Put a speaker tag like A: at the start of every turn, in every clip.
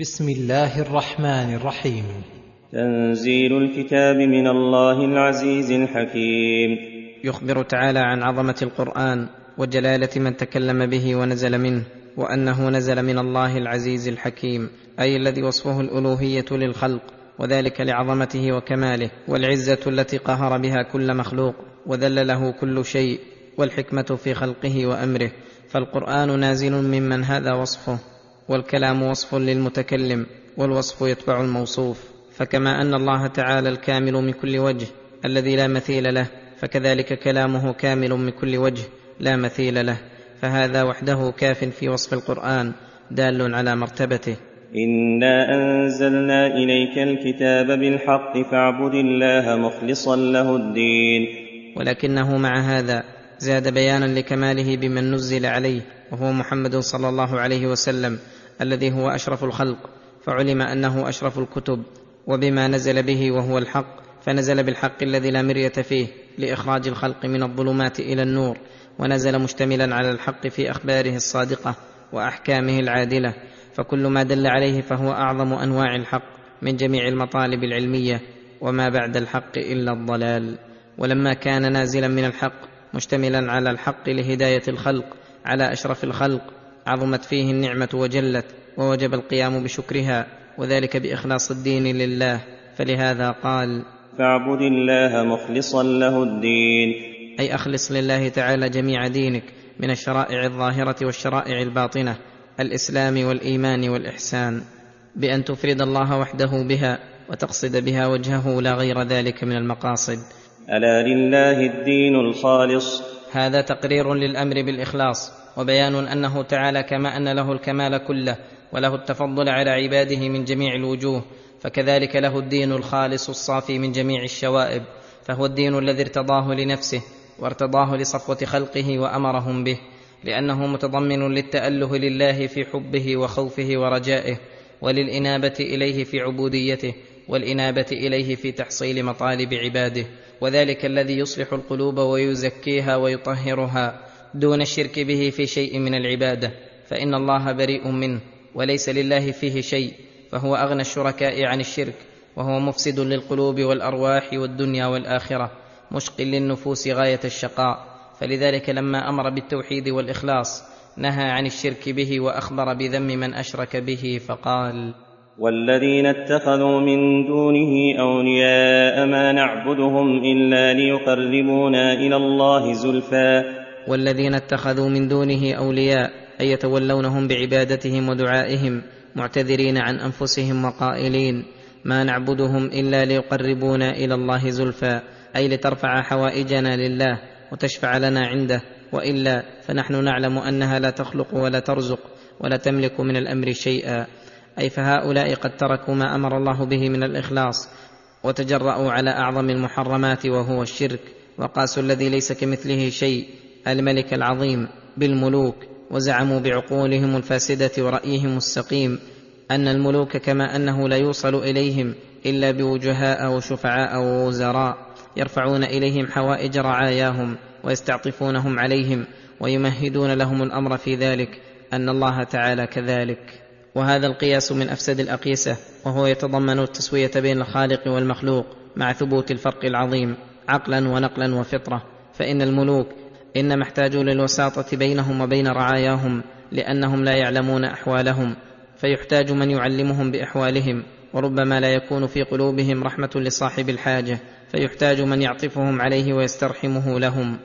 A: بسم الله الرحمن الرحيم.
B: تنزيل الكتاب من الله العزيز الحكيم.
C: يخبر تعالى عن عظمة القرآن وجلالة من تكلم به ونزل منه وأنه نزل من الله العزيز الحكيم أي الذي وصفه الألوهية للخلق وذلك لعظمته وكماله والعزة التي قهر بها كل مخلوق وذل له كل شيء والحكمة في خلقه وأمره. فالقرآن نازل ممن هذا وصفه. والكلام وصف للمتكلم والوصف يتبع الموصوف فكما أن الله تعالى الكامل من كل وجه الذي لا مثيل له فكذلك كلامه كامل من كل وجه لا مثيل له فهذا وحده كاف في وصف القرآن دال على مرتبته.
B: إنا أنزلنا إليك الكتاب بالحق فاعبد الله مخلصا له الدين.
C: ولكنه مع هذا زاد بيانا لكماله بمن نزل عليه وهو محمد صلى الله عليه وسلم الذي هو أشرف الخلق فعلم أنه أشرف الكتب وبما نزل به وهو الحق فنزل بالحق الذي لا مرية فيه لإخراج الخلق من الظلمات إلى النور ونزل مشتملا على الحق في أخباره الصادقة وأحكامه العادلة فكل ما دل عليه فهو أعظم أنواع الحق من جميع المطالب العلمية وما بعد الحق إلا الضلال. ولما كان نازلا من الحق مشتملا على الحق لهداية الخلق على أشرف الخلق عظمت فيه النعمة وجلت ووجب القيام بشكرها وذلك بإخلاص الدين لله. فلهذا قال
B: فاعبد الله مخلصا له الدين.
C: أي أخلص لله تعالى جميع دينك من الشرائع الظاهرة والشرائع الباطنة الإسلام والإيمان والإحسان. بأن تفرد الله وحده بها وتقصد بها وجهه لا غير ذلك من المقاصد.
B: ألا لله الدين الخالص.
C: هذا تقرير للأمر بالإخلاص. وبيان أنه تعالى كما أن له الكمال كله وله التفضل على عباده من جميع الوجوه فكذلك له الدين الخالص الصافي من جميع الشوائب فهو الدين الذي ارتضاه لنفسه وارتضاه لصفوة خلقه وأمرهم به لأنه متضمن للتأله لله في حبه وخوفه ورجائه وللإنابة إليه في عبوديته والإنابة إليه في تحصيل مطالب عباده وذلك الذي يصلح القلوب ويزكيها ويطهرها. دون الشرك به في شيء من العبادة فإن الله بريء منه وليس لله فيه شيء فهو أغنى الشركاء عن الشرك وهو مفسد للقلوب والأرواح والدنيا والآخرة مشق للنفوس غاية الشقاء فلذلك لما أمر بالتوحيد والإخلاص نهى عن الشرك به وأخبر بذم من أشرك به فقال
B: والذين اتخذوا من دونه أولياء ما نعبدهم إلا ليقربونا إلى الله زلفى
C: والذين اتخذوا من دونه أولياء أي يتولونهم بعبادتهم ودعائهم معتذرين عن أنفسهم وقائلين ما نعبدهم إلا ليقربونا إلى الله زلفى أي لترفع حوائجنا لله وتشفع لنا عنده وإلا فنحن نعلم أنها لا تخلق ولا ترزق ولا تملك من الأمر شيئا. أي فهؤلاء قد تركوا ما أمر الله به من الإخلاص وتجرأوا على أعظم المحرمات وهو الشرك وقاسوا الذي ليس كمثله شيء الملك العظيم بالملوك وزعموا بعقولهم الفاسدة ورأيهم السقيم أن الملوك كما أنه لا يوصل إليهم إلا بوجهاء وشفعاء ووزراء يرفعون إليهم حوائج رعاياهم ويستعطفونهم عليهم ويمهدون لهم الأمر في ذلك أن الله تعالى كذلك. وهذا القياس من أفسد الأقيسة وهو يتضمن التسوية بين الخالق والمخلوق مع ثبوت الفرق العظيم عقلا ونقلا وفطرة فإن الملوك انما احتاجوا للوساطة بينهم وبين رعاياهم لأنهم لا يعلمون أحوالهم فيحتاج من يعلمهم بأحوالهم وربما لا يكون في قلوبهم رحمة لصاحب الحاجة فيحتاج من يعطفهم عليه ويسترحمه لهم.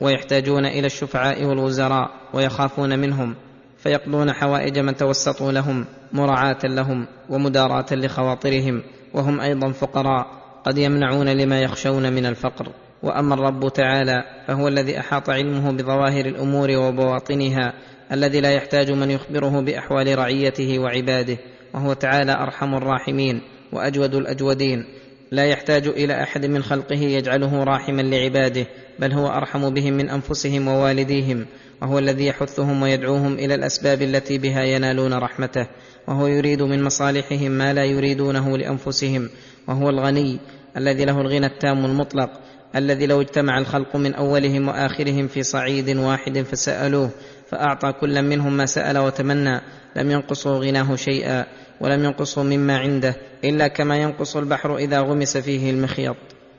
C: ويحتاجون إلى الشفعاء والوزراء ويخافون منهم فيقضون حوائج من توسطوا لهم مراعاة لهم ومداراة لخواطرهم وهم أيضا فقراء قد يمنعون لما يخشون من الفقر. وأما الرب تعالى فهو الذي أحاط علمه بظواهر الأمور وبواطنها الذي لا يحتاج من يخبره بأحوال رعيته وعباده وهو تعالى أرحم الراحمين وأجود الأجودين. لا يحتاج إلى أحد من خلقه يجعله راحما لعباده بل هو أرحم بهم من أنفسهم ووالديهم وهو الذي يحثهم ويدعوهم إلى الأسباب التي بها ينالون رحمته وهو يريد من مصالحهم ما لا يريدونه لأنفسهم وهو الغني الذي له الغنى التام المطلق الذي لو اجتمع الخلق من أولهم وآخرهم في صعيد واحد فسألوه فأعطى كلا منهم ما سأل وتمنى لم ينقصوا غناه شيئا ولم ينقصه مما عنده إلا كما ينقص البحر إذا غمس فيه المخيط.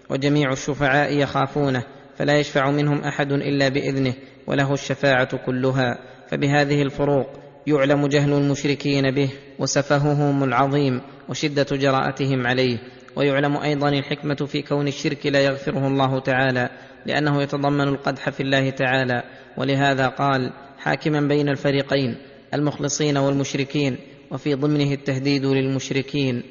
C: وجميع الشفعاء يخافونه فلا يشفع منهم أحد إلا بإذنه وله الشفاعة كلها. فبهذه الفروق يعلم جهل المشركين به وسفههم العظيم وشدة جراءتهم عليه. ويعلم أيضا الحكمة في كون الشرك لا يغفره الله تعالى لأنه يتضمن القدح في الله تعالى. ولهذا قال حاكما بين الفريقين المخلصين والمشركين وفي ضمنه التهديد للمشركين.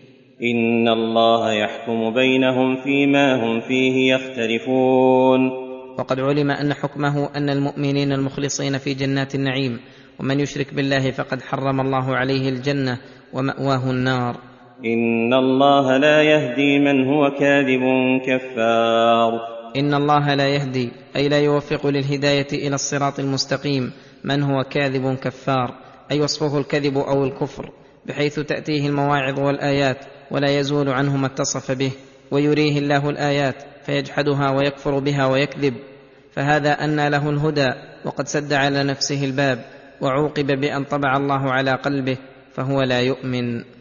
B: إن الله يحكم بينهم فيما هم فيه يختلفون.
C: وقد علم أن حكمه أن المؤمنين المخلصين في جنات النعيم ومن يشرك بالله فقد حرم الله عليه الجنة ومأواه النار.
B: إن الله لا يهدي من هو كاذب كفار.
C: إن الله لا يهدي أي لا يوفق للهداية إلى الصراط المستقيم. من هو كاذب كفار؟ أي وصفه الكذب أو الكفر؟ بحيث تأتيه المواعظ والآيات ولا يزول عنه ما اتصف به. ويريه الله الآيات فيجحدها ويكفر بها ويكذب. فهذا انى له الهدى وقد سد على نفسه الباب وعوقب بأن طبع الله على قلبه فهو لا يؤمن.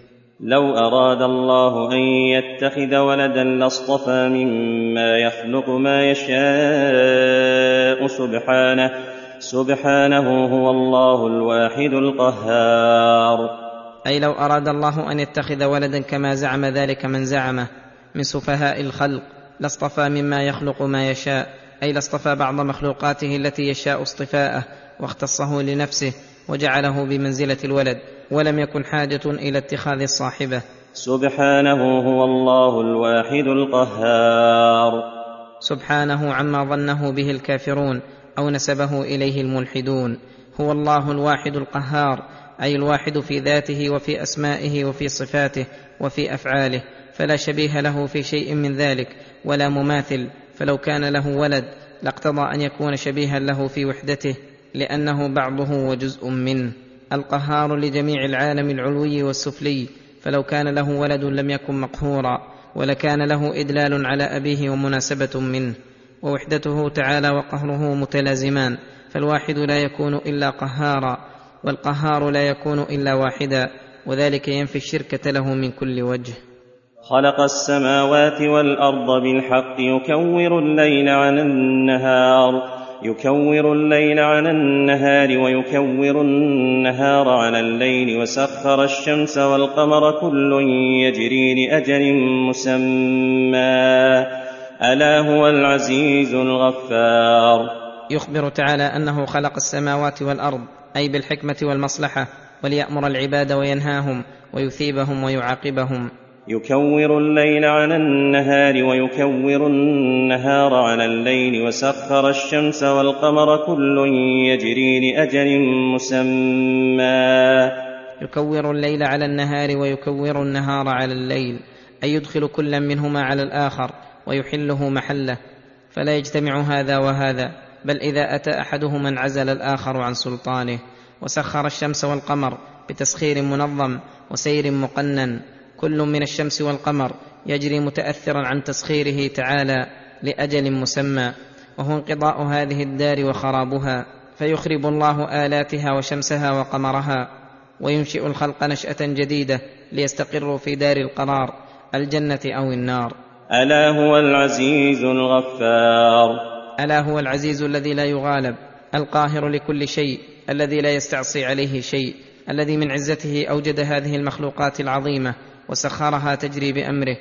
B: لو أراد الله أن يتخذ ولدا لاصطفى مما يخلق ما يشاء سبحانه سبحانه هو الله الواحد القهار.
C: أي لو أراد الله أن يتخذ ولدا كما زعم ذلك من زعمه من سفهاء الخلق لاصطفى مما يخلق ما يشاء أي لاصطفى بعض مخلوقاته التي يشاء اصطفاءه واختصه لنفسه وجعله بمنزلة الولد. ولم يكن حاجة إلى اتخاذ الصاحبة.
B: سبحانه هو الله الواحد القهار.
C: سبحانه عما ظنه به الكافرون أو نسبه إليه الملحدون. هو الله الواحد القهار أي الواحد في ذاته وفي أسمائه وفي صفاته وفي أفعاله. فلا شبيه له في شيء من ذلك ولا مماثل. فلو كان له ولد لاقتضى أن يكون شبيها له في وحدته لأنه بعضه وجزء منه. القهار لجميع العالم العلوي والسفلي فلو كان له ولد لم يكن مقهورا ولكان له إدلال على أبيه ومناسبة منه. ووحدته تعالى وقهره متلازمان فالواحد لا يكون إلا قهارا والقهار لا يكون إلا واحدا وذلك ينفي الشركة له من كل وجه.
B: خلق السماوات والأرض بالحق يكور الليل عن النهار. يكور الليل على النهار ويكور النهار على الليل وسخر الشمس والقمر كل يجري لأجل مسمى. ألا هو العزيز الغفار.
C: يخبر تعالى أنه خلق السماوات والأرض أي بالحكمة والمصلحة وليأمر العباد وينهاهم ويثيبهم ويعاقبهم.
B: يكور الليل على النهار ويكور النهار على الليل وسخر الشمس والقمر كل يجري لأجل مسمى.
C: يكور الليل على النهار ويكور النهار على الليل أي يدخل كلا منهما على الآخر ويحله محله فلا يجتمع هذا وهذا بل إذا أتى أحدهما انعزل الآخر عن سلطانه وسخر الشمس والقمر بتسخير منظم وسير مقنن كل من الشمس والقمر يجري متأثرا عن تسخيره تعالى لأجل مسمى وهو انقضاء هذه الدار وخرابها فيخرب الله آلاتها وشمسها وقمرها وينشئ الخلق نشأة جديدة ليستقروا في دار القرار الجنة أو النار.
B: ألا هو العزيز الغفار.
C: ألا هو العزيز الذي لا يغالب القاهر لكل شيء الذي لا يستعصي عليه شيء الذي من عزته أوجد هذه المخلوقات العظيمة وسخرها تجري بأمره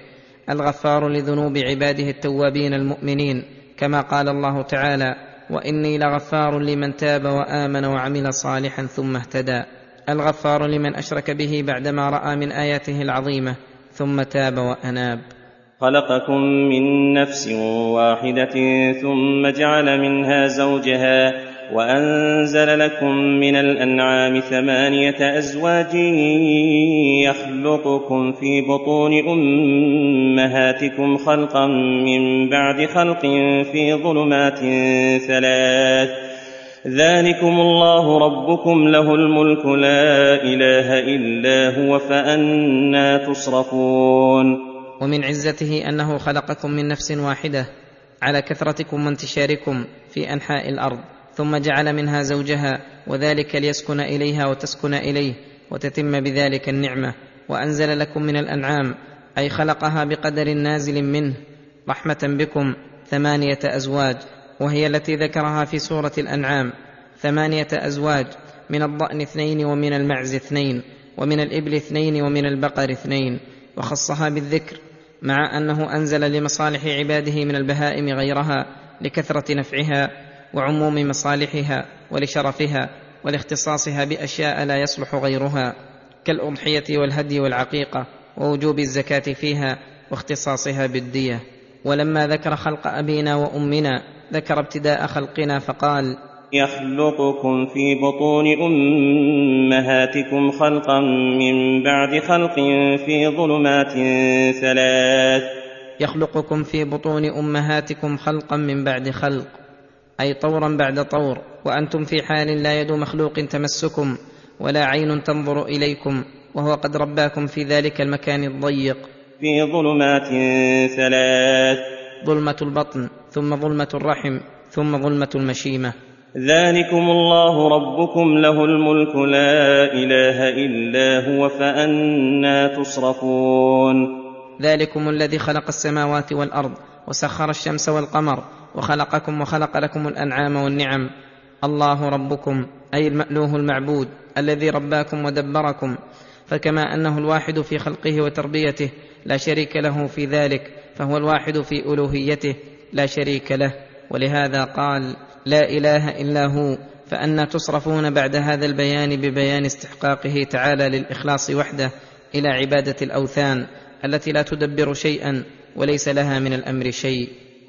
C: الغفار لذنوب عباده التوابين المؤمنين كما قال الله تعالى وإني لغفار لمن تاب وآمن وعمل صالحا ثم اهتدى. الغفار لمن أشرك به بعدما رأى من آياته العظيمة ثم تاب وأناب.
B: خلقكم من نفس واحدة ثم جعل منها زوجها وأنزل لكم من الأنعام ثمانية أزواج يخلقكم في بطون أمهاتكم خلقا من بعد خلق في ظلمات ثلاث ذلكم الله ربكم له الملك لا إله إلا هو فأنا تصرفون
C: ومن عزته أنه خلقكم من نفس واحدة على كثرتكم وانتشاركم في أنحاء الأرض. ثم جعل منها زوجها وذلك ليسكن إليها وتسكن إليه وتتم بذلك النعمة وأنزل لكم من الأنعام أي خلقها بقدر نازل منه رحمة بكم ثمانية أزواج وهي التي ذكرها في سورة الأنعام ثمانية أزواج من الضأن اثنين ومن المعز اثنين ومن الإبل اثنين ومن البقر اثنين وخصها بالذكر مع أنه أنزل لمصالح عباده من البهائم غيرها لكثرة نفعها وعموم مصالحها ولشرفها ولاختصاصها بأشياء لا يصلح غيرها كالأضحية والهدي والعقيقة ووجوب الزكاة فيها واختصاصها بالدية. ولما ذكر خلق أبينا وأمنا ذكر ابتداء خلقنا فقال
B: يخلقكم في بطون أمهاتكم خلقا من بعد خلق في ظلمات ثلاث.
C: يخلقكم في بطون أمهاتكم خلقا من بعد خلق. أي طورا بعد طور وأنتم في حال لا يد مخلوق تمسكم ولا عين تنظر إليكم وهو قد رباكم في ذلك المكان الضيق.
B: في ظلمات ثلاث.
C: ظلمة البطن ثم ظلمة الرحم ثم ظلمة المشيمة.
B: ذلكم الله ربكم له الملك لا إله إلا هو فأنا تصرفون.
C: ذلكم الذي خلق السماوات والأرض وسخر الشمس والقمر وخلقكم وخلق لكم الأنعام والنعم. الله ربكم أي المألوه المعبود الذي رباكم ودبركم. فكما أنه الواحد في خلقه وتربيته لا شريك له في ذلك فهو الواحد في ألوهيته لا شريك له. ولهذا قال لا إله إلا هو. فانى تصرفون بعد هذا البيان ببيان استحقاقه تعالى للإخلاص وحده إلى عبادة الأوثان التي لا تدبر شيئا وليس لها من الأمر شيء.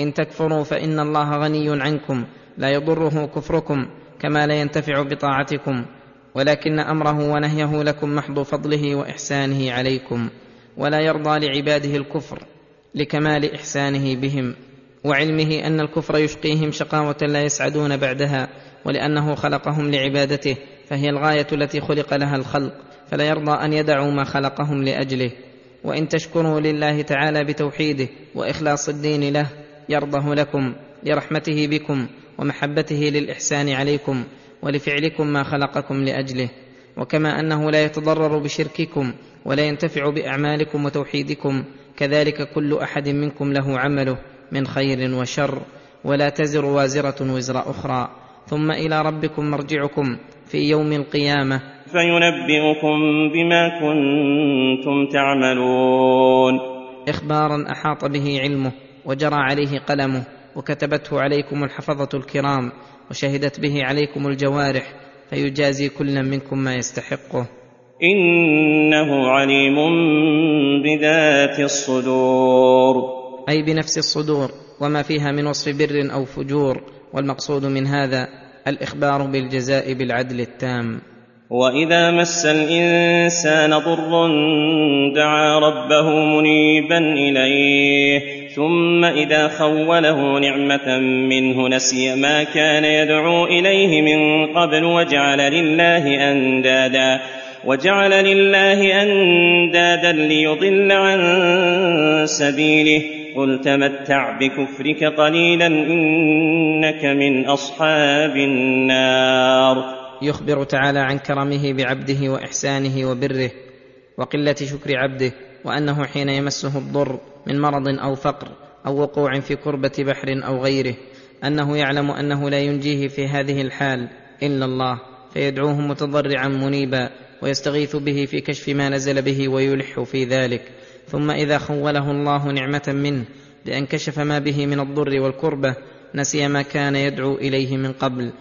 C: إن تكفروا فإن الله غني عنكم لا يضره كفركم كما لا ينتفع بطاعتكم ولكن أمره ونهيه لكم محض فضله وإحسانه عليكم ولا يرضى لعباده الكفر لكمال إحسانه بهم وعلمه أن الكفر يشقيهم شقاوة لا يسعدون بعدها ولأنه خلقهم لعبادته فهي الغاية التي خلق لها الخلق فلا يرضى أن يدعوا ما خلقهم لأجله. وإن تشكروا لله تعالى بتوحيده وإخلاص الدين له يرضه لكم لرحمته بكم ومحبته للإحسان عليكم ولفعلكم ما خلقكم لأجله. وكما أنه لا يتضرر بشرككم ولا ينتفع بأعمالكم وتوحيدكم كذلك كل أحد منكم له عمله من خير وشر ولا تزر وازرة وزر أخرى. ثم إلى ربكم مرجعكم في يوم القيامة.
B: فينبئكم بما كنتم تعملون.
C: اخبارا أحاط به علمه. وجرى عليه قلمه وكتبته عليكم الحفظة الكرام وشهدت به عليكم الجوارح فيجازي كل منكم ما يستحقه.
B: إنه عليم بذات الصدور.
C: أي بنفس الصدور وما فيها من وصف بر أو فجور والمقصود من هذا الإخبار بالجزاء بالعدل التام.
B: وإذا مس الإنسان ضر دعا ربه منيبا إليه ثم إذا خوله نعمة منه نسي ما كان يدعو إليه من قبل وجعل لله أندادا وجعل لله أندادا ليضل عن سبيله قل تمتع بكفرك قليلا إنك من أصحاب النار
C: يخبر تعالى عن كرمه بعبده وإحسانه وبره وقلة شكر عبده وأنه حين يمسه الضر من مرض أو فقر أو وقوع في كربة بحر أو غيره أنه يعلم أنه لا ينجيه في هذه الحال إلا الله فيدعوه متضرعا منيبا ويستغيث به في كشف ما نزل به ويلح في ذلك. ثم إذا خوله الله نعمة منه بان كشف ما به من الضر والكربة نسي ما كان يدعو إليه من قبل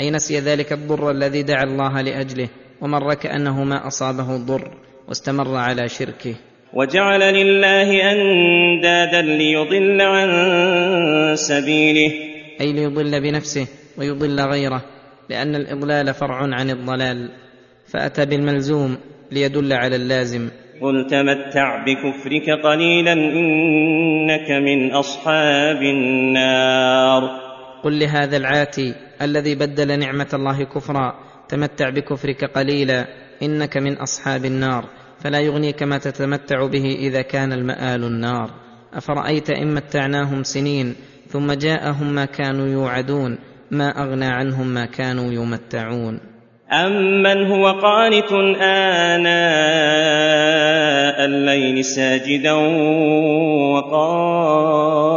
C: أي نسي ذلك الضر الذي دعا الله لأجله ومر كأنه ما أصابه الضر واستمر على شركه.
B: وجعل لله أندادا ليضل عن سبيله.
C: أي ليضل بنفسه ويضل غيره لأن الإضلال فرع عن الضلال. فأتى بالملزوم ليدل على اللازم.
B: قل تمتع بكفرك قليلا إنك من أصحاب النار.
C: قل لهذا العاتي الذي بدل نعمة الله كفرا تمتع بكفرك قليلا إنك من أصحاب النار. فلا يغنيك ما تتمتع به إذا كان المآل النار. أفرأيت إن متعناهم سنين ثم جاءهم ما كانوا يوعدون ما أغنى عنهم ما كانوا يمتعون.
B: أمن هو قانت آناء الليل ساجدا وقائما.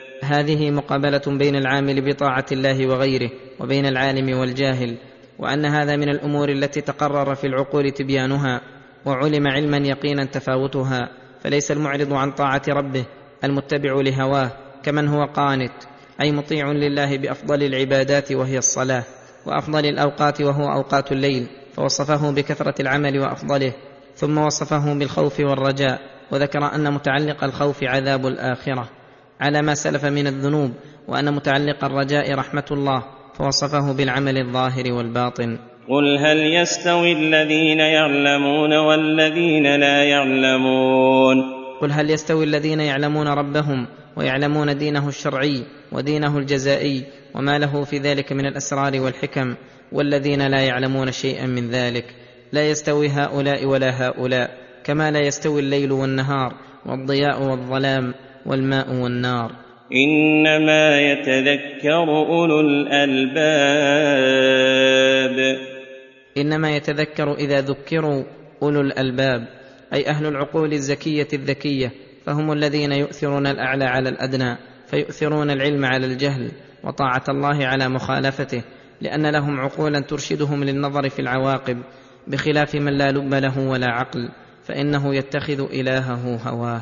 C: هذه مقابلة بين العامل بطاعة الله وغيره وبين العالم والجاهل وأن هذا من الأمور التي تقرر في العقول تبيانها وعلم علما يقينا تفاوتها فليس المعرض عن طاعة ربه المتبع لهواه كمن هو قانت أي مطيع لله بأفضل العبادات وهي الصلاة وأفضل الأوقات وهو أوقات الليل فوصفه بكثرة العمل وأفضله ثم وصفه بالخوف والرجاء وذكر أن متعلق الخوف عذاب الآخرة. على ما سلف من الذنوب وأن متعلق الرجاء رحمة الله فوصفه بالعمل الظاهر والباطن.
B: قل هل يستوي الذين يعلمون والذين لا يعلمون؟
C: قل هل يستوي الذين يعلمون ربهم ويعلمون دينه الشرعي ودينه الجزائي وما له في ذلك من الأسرار والحكم والذين لا يعلمون شيئا من ذلك؟ لا يستوي هؤلاء ولا هؤلاء كما لا يستوي الليل والنهار والضياء والظلام والماء والنار.
B: إنما يتذكر أولو الألباب.
C: إنما يتذكر إذا ذكروا أولو الألباب أي أهل العقول الزكية الذكية فهم الذين يؤثرون الأعلى على الأدنى فيؤثرون العلم على الجهل وطاعة الله على مخالفته لأن لهم عقولا ترشدهم للنظر في العواقب بخلاف من لا لب له ولا عقل فإنه يتخذ إلهه هواه.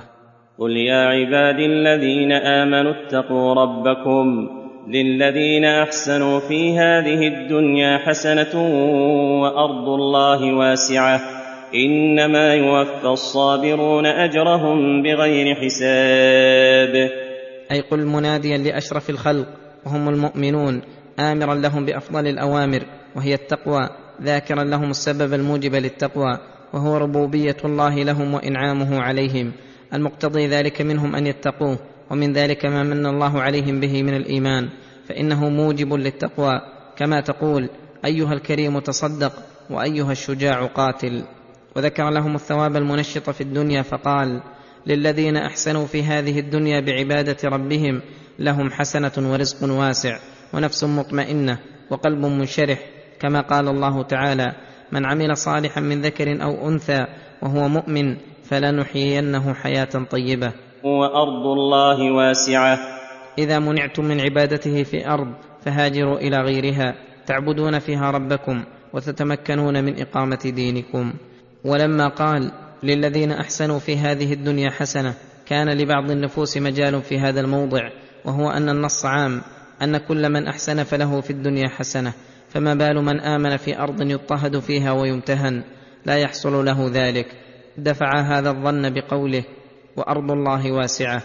B: قل يا عبادي الذين امنوا اتقوا ربكم للذين احسنوا في هذه الدنيا حسنه وارض الله واسعه انما يوفى الصابرون اجرهم بغير حساب.
C: أي قل مناديا لاشرف الخلق وهم المؤمنون امرا لهم بافضل الاوامر وهي التقوى ذاكرا لهم السبب الموجب للتقوى وهو ربوبيه الله لهم وانعامه عليهم المقتضي ذلك منهم أن يتقوه ومن ذلك ما من الله عليهم به من الإيمان فإنه موجب للتقوى. كما تقول أيها الكريم تصدق وأيها الشجاع قاتل. وذكر لهم الثواب المنشط في الدنيا فقال للذين أحسنوا في هذه الدنيا بعبادة ربهم لهم حسنة ورزق واسع ونفس مطمئنة وقلب منشرح. كما قال الله تعالى من عمل صالحا من ذكر أو أنثى وهو مؤمن فلنحيينه حياة طيبة.
B: وارض الله واسعة.
C: إذا منعتم من عبادته في ارض فهاجروا إلى غيرها. تعبدون فيها ربكم وتتمكنون من إقامة دينكم. ولما قال للذين أحسنوا في هذه الدنيا حسنة كان لبعض النفوس مجال في هذا الموضع وهو أن النص عام أن كل من أحسن فله في الدنيا حسنة. فما بال من آمن في أرض يضطهد فيها ويمتهن لا يحصل له ذلك. دفع هذا الظن بقوله وأرض الله واسعة.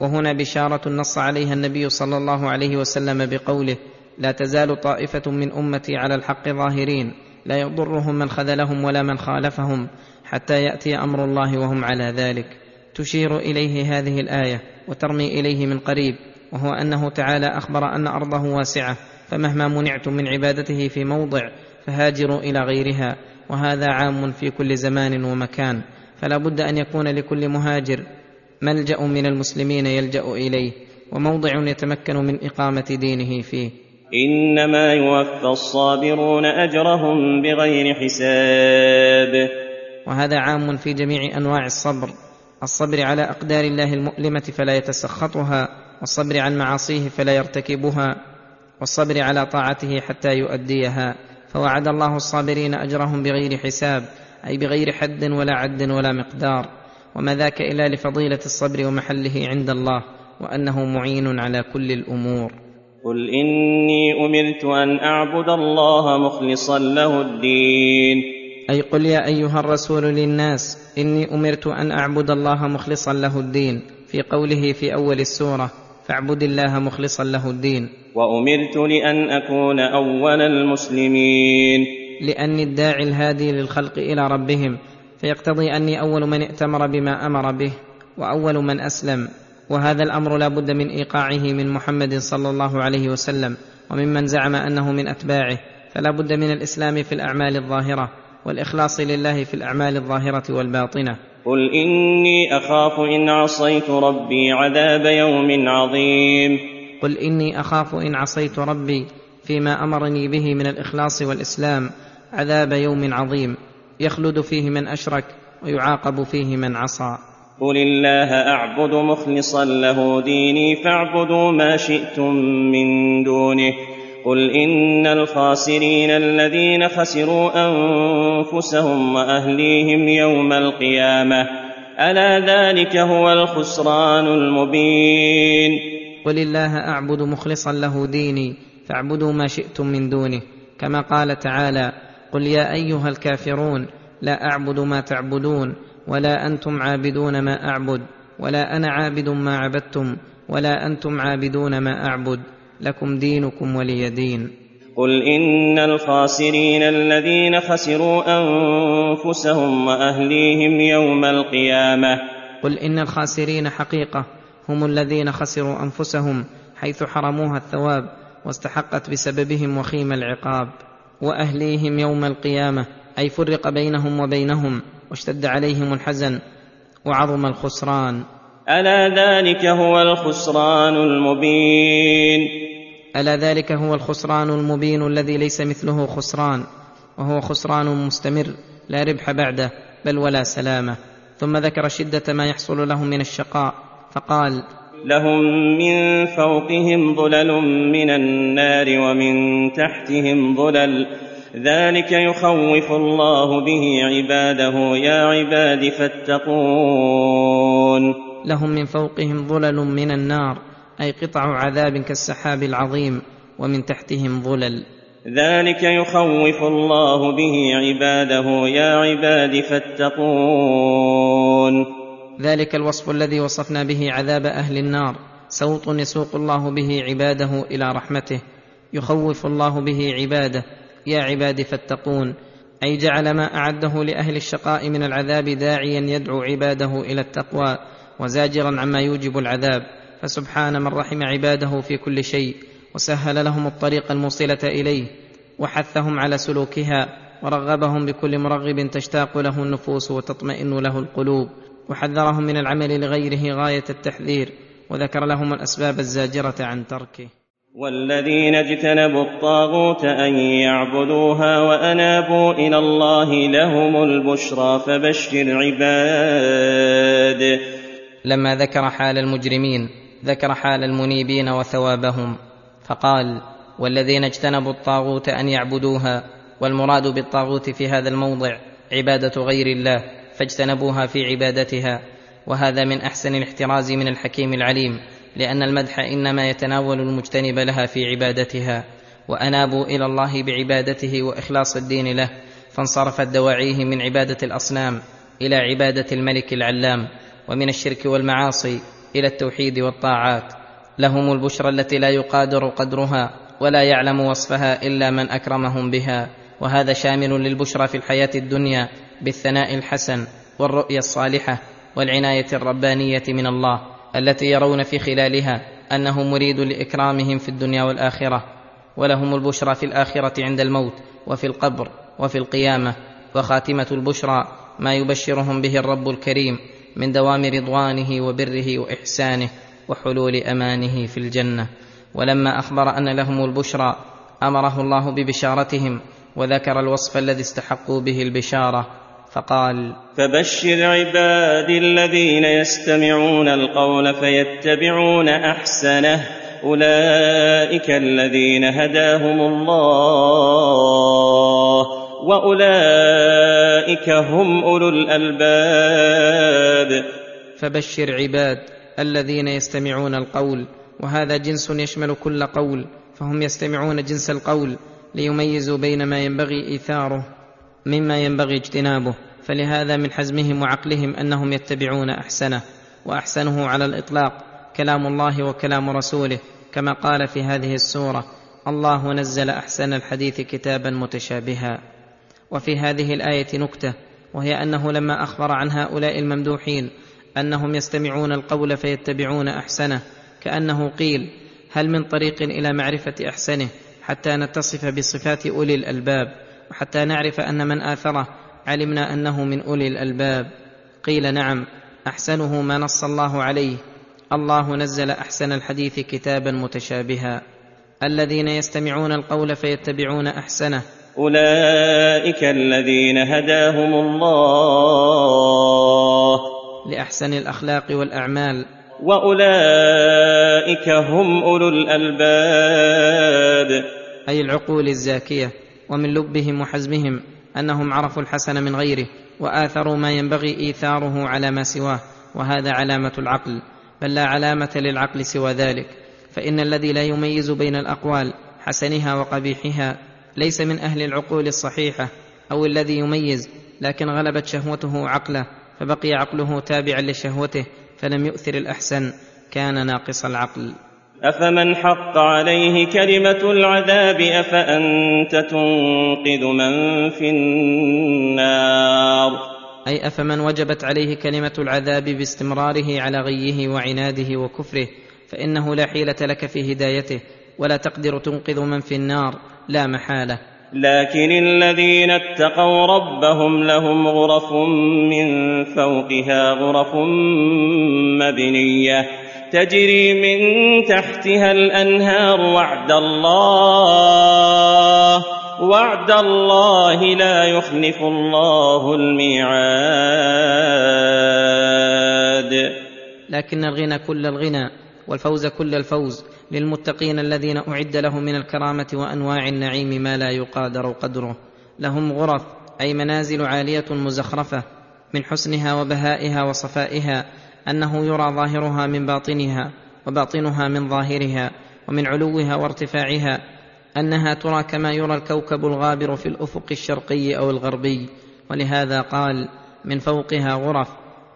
C: وهنا بشارة نص عليها النبي صلى الله عليه وسلم بقوله لا تزال طائفة من أمتي على الحق ظاهرين لا يضرهم من خذلهم ولا من خالفهم حتى يأتي أمر الله وهم على ذلك. تشير إليه هذه الآية وترمي إليه من قريب وهو أنه تعالى أخبر أن أرضه واسعة فمهما منعتم من عبادته في موضع فهاجروا إلى غيرها. وهذا عام في كل زمان ومكان فلا بد أن يكون لكل مهاجر ملجأ من المسلمين يلجأ إليه وموضع يتمكن من إقامة دينه فيه.
B: إنما يوفى الصابرون أجرهم بغير حساب.
C: وهذا عام في جميع أنواع الصبر الصبر على أقدار الله المؤلمة فلا يتسخطها والصبر عن معاصيه فلا يرتكبها والصبر على طاعته حتى يؤديها. فوعد الله الصابرين أجرهم بغير حساب أي بغير حد ولا عد ولا مقدار. وما ذاك إلا لفضيلة الصبر ومحله عند الله وأنه معين على كل الأمور.
B: قل إني أمرت أن أعبد الله مخلصا له الدين.
C: أي قل يا أيها الرسول للناس إني أمرت أن أعبد الله مخلصا له الدين. في قوله في أول السورة فاعبد الله مخلصا له الدين.
B: وأمرت لأن أكون أول المسلمين.
C: لأني الداعي الهادي للخلق إلى ربهم فيقتضي أني أول من ائتمر بما أمر به وأول من أسلم. وهذا الأمر لا بد من إيقاعه من محمد صلى الله عليه وسلم وممن زعم أنه من أتباعه. فلا بد من الإسلام في الأعمال الظاهرة والإخلاص لله في الأعمال الظاهرة والباطنة.
B: قل اني اخاف ان عصيت ربي عذاب يوم عظيم
C: قل اني اخاف ان عصيت ربي فيما أمرني به من الإخلاص والإسلام عذاب يوم عظيم يخلد فيه من أشرك ويعاقب فيه من عصى.
B: قل الله اعبد مخلصا له ديني فاعبدوا ما شئتم من دونه قل ان الخاسرين الذين خسروا انفسهم واهليهم يوم القيامه الا ذلك هو الخسران المبين
C: قل الله اعبد مخلصا له ديني فاعبدوا ما شئتم من دونه كما قال تعالى قل يا ايها الكافرون لا اعبد ما تعبدون ولا أنتم عابدون ما اعبد ولا أنا عابد ما عبدتم ولا أنتم عابدون ما اعبد لكم دينكم ولي دين.
B: قل إن الخاسرين الذين خسروا أنفسهم وأهليهم يوم القيامة.
C: قل إن الخاسرين حقيقة هم الذين خسروا أنفسهم حيث حرموها الثواب واستحقت بسببهم وخيم العقاب. وأهليهم يوم القيامة أي فرق بينهم وبينهم واشتد عليهم الحزن وعظم الخسران.
B: ألا ذلك هو الخسران المبين.
C: ألا ذلك هو الخسران المبين الذي ليس مثله خسران وهو خسران مستمر لا ربح بعده بل ولا سلامة. ثم ذكر شدة ما يحصل لهم من الشقاء فقال
B: لهم من فوقهم ظلل من النار ومن تحتهم ظلل ذلك يخوف الله به عباده يا عباد فاتقون.
C: لهم من فوقهم ظلل من النار أي قطع عذاب كالسحاب العظيم ومن تحتهم ظلل.
B: ذلك يخوف الله به عباده يا عباد فاتقون.
C: ذلك الوصف الذي وصفنا به عذاب أهل النار. سوط يسوق الله به عباده إلى رحمته. يخوف الله به عباده. يا عباد فاتقون. أي جعل ما أعده لأهل الشقاء من العذاب داعيا يدعو عباده إلى التقوى وزاجرا عما يوجب العذاب. فسبحان من رحم عباده في كل شيء وسهل لهم الطريق الموصلة إليه وحثهم على سلوكها ورغبهم بكل مرغب تشتاق له النفوس وتطمئن له القلوب وحذرهم من العمل لغيره غاية التحذير وذكر لهم الأسباب الزاجرة عن تركه.
B: والذين اجتنبوا الطاغوت أن يعبدوها وأنابوا إلى الله لهم البشرى فبشر عباد
C: لما ذكر حال المجرمين ذكر حال المنيبين وثوابهم فقال والذين اجتنبوا الطاغوت أن يعبدوها والمراد بالطاغوت في هذا الموضع عبادة غير الله فاجتنبوها في عبادتها وهذا من أحسن الاحتراز من الحكيم العليم لأن المدح إنما يتناول المجتنب لها في عبادتها وأنابوا إلى الله بعبادته وإخلاص الدين له فانصرفت دواعيه من عبادة الأصنام إلى عبادة الملك العلام ومن الشرك والمعاصي إلى التوحيد والطاعات. لهم البشرى التي لا يقادر قدرها ولا يعلم وصفها إلا من أكرمهم بها. وهذا شامل للبشرى في الحياة الدنيا بالثناء الحسن والرؤيا الصالحة والعناية الربانية من الله التي يرون في خلالها أنه مريد لإكرامهم في الدنيا والآخرة. ولهم البشرى في الآخرة عند الموت وفي القبر وفي القيامة. وخاتمة البشرى ما يبشرهم به الرب الكريم من دوام رضوانه وبره وإحسانه وحلول أمانه في الجنة. ولما أخبر أن لهم البشرى أمره الله ببشارتهم وذكر الوصف الذي استحقوا به البشارة فقال
B: فبشر عبادي الذين يستمعون القول فيتبعون أحسنه أولئك الذين هداهم الله. وأولئك هم أولو الألباب.
C: فبشر عباد الذين يستمعون القول وهذا جنس يشمل كل قول فهم يستمعون جنس القول ليميزوا بين ما ينبغي إيثاره مما ينبغي اجتنابه. فلهذا من حزمهم وعقلهم أنهم يتبعون أحسنه وأحسنه على الإطلاق كلام الله وكلام رسوله كما قال في هذه السورة الله نزل أحسن الحديث كتابا متشابها. وفي هذه الآية نكتة وهي أنه لما أخبر عن هؤلاء الممدوحين أنهم يستمعون القول فيتبعون أحسنه كأنه قيل هل من طريق إلى معرفة أحسنه حتى نتصف بصفات أولي الألباب وحتى نعرف أن من آثره علمنا أنه من أولي الألباب؟ قيل نعم أحسنه ما نص الله عليه الله نزل أحسن الحديث كتابا متشابها. الذين يستمعون القول فيتبعون أحسنه
B: أولئك الذين هداهم الله.
C: لأحسن الأخلاق والأعمال.
B: وأولئك هم أولو الألباب.
C: أي العقول الزاكية. ومن لبهم وحزمهم أنهم عرفوا الحسن من غيره وآثروا ما ينبغي إيثاره على ما سواه. وهذا علامة العقل. بل لا علامة للعقل سوى ذلك. فإن الذي لا يميز بين الأقوال حسنها وقبيحها ليس من أهل العقول الصحيحة أو الذي يميز لكن غلبت شهوته عقله فبقي عقله تابعا لشهوته فلم يؤثر الأحسن كان ناقص العقل.
B: أفمن حق عليه كلمة العذاب أفأنت تنقذ من في النار؟
C: أي أفمن وجبت عليه كلمة العذاب باستمراره على غيه وعناده وكفره فإنه لا حيلة لك في هدايته ولا تقدر تنقذ من في النار. لا محالة.
B: لكن الذين اتقوا ربهم لهم غرف من فوقها غرف مبنية تجري من تحتها الأنهار وعد الله وعد الله لا يخلف الله الميعاد.
C: لكن الغنى كل الغنى. والفوز كل الفوز للمتقين الذين أعد لهم من الكرامة وأنواع النعيم ما لا يقادر قدره. لهم غرف أي منازل عالية مزخرفة من حسنها وبهائها وصفائها أنه يرى ظاهرها من باطنها وباطنها من ظاهرها ومن علوها وارتفاعها أنها ترى كما يرى الكوكب الغابر في الأفق الشرقي أو الغربي. ولهذا قال من فوقها غرف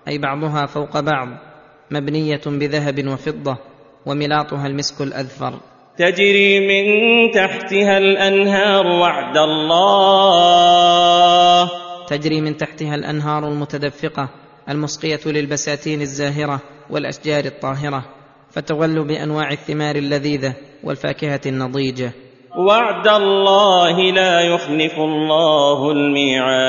C: أي بعضها فوق بعض مبنية بذهب وفضة وملاطها المسك الأذفر.
B: تجري من تحتها الأنهار وعد الله.
C: تجري من تحتها الأنهار المتدفقة المسقية للبساتين الزاهرة والأشجار الطاهرة فتغل بأنواع الثمار اللذيذة والفاكهة النضيجة.
B: وعد الله لا يخلف الله الميعاد.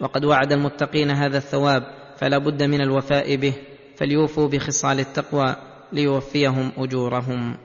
C: وقد وعد المتقين هذا الثواب فلا بد من الوفاء به فليوفوا بخصال التقوى ليوفيهم أجورهم.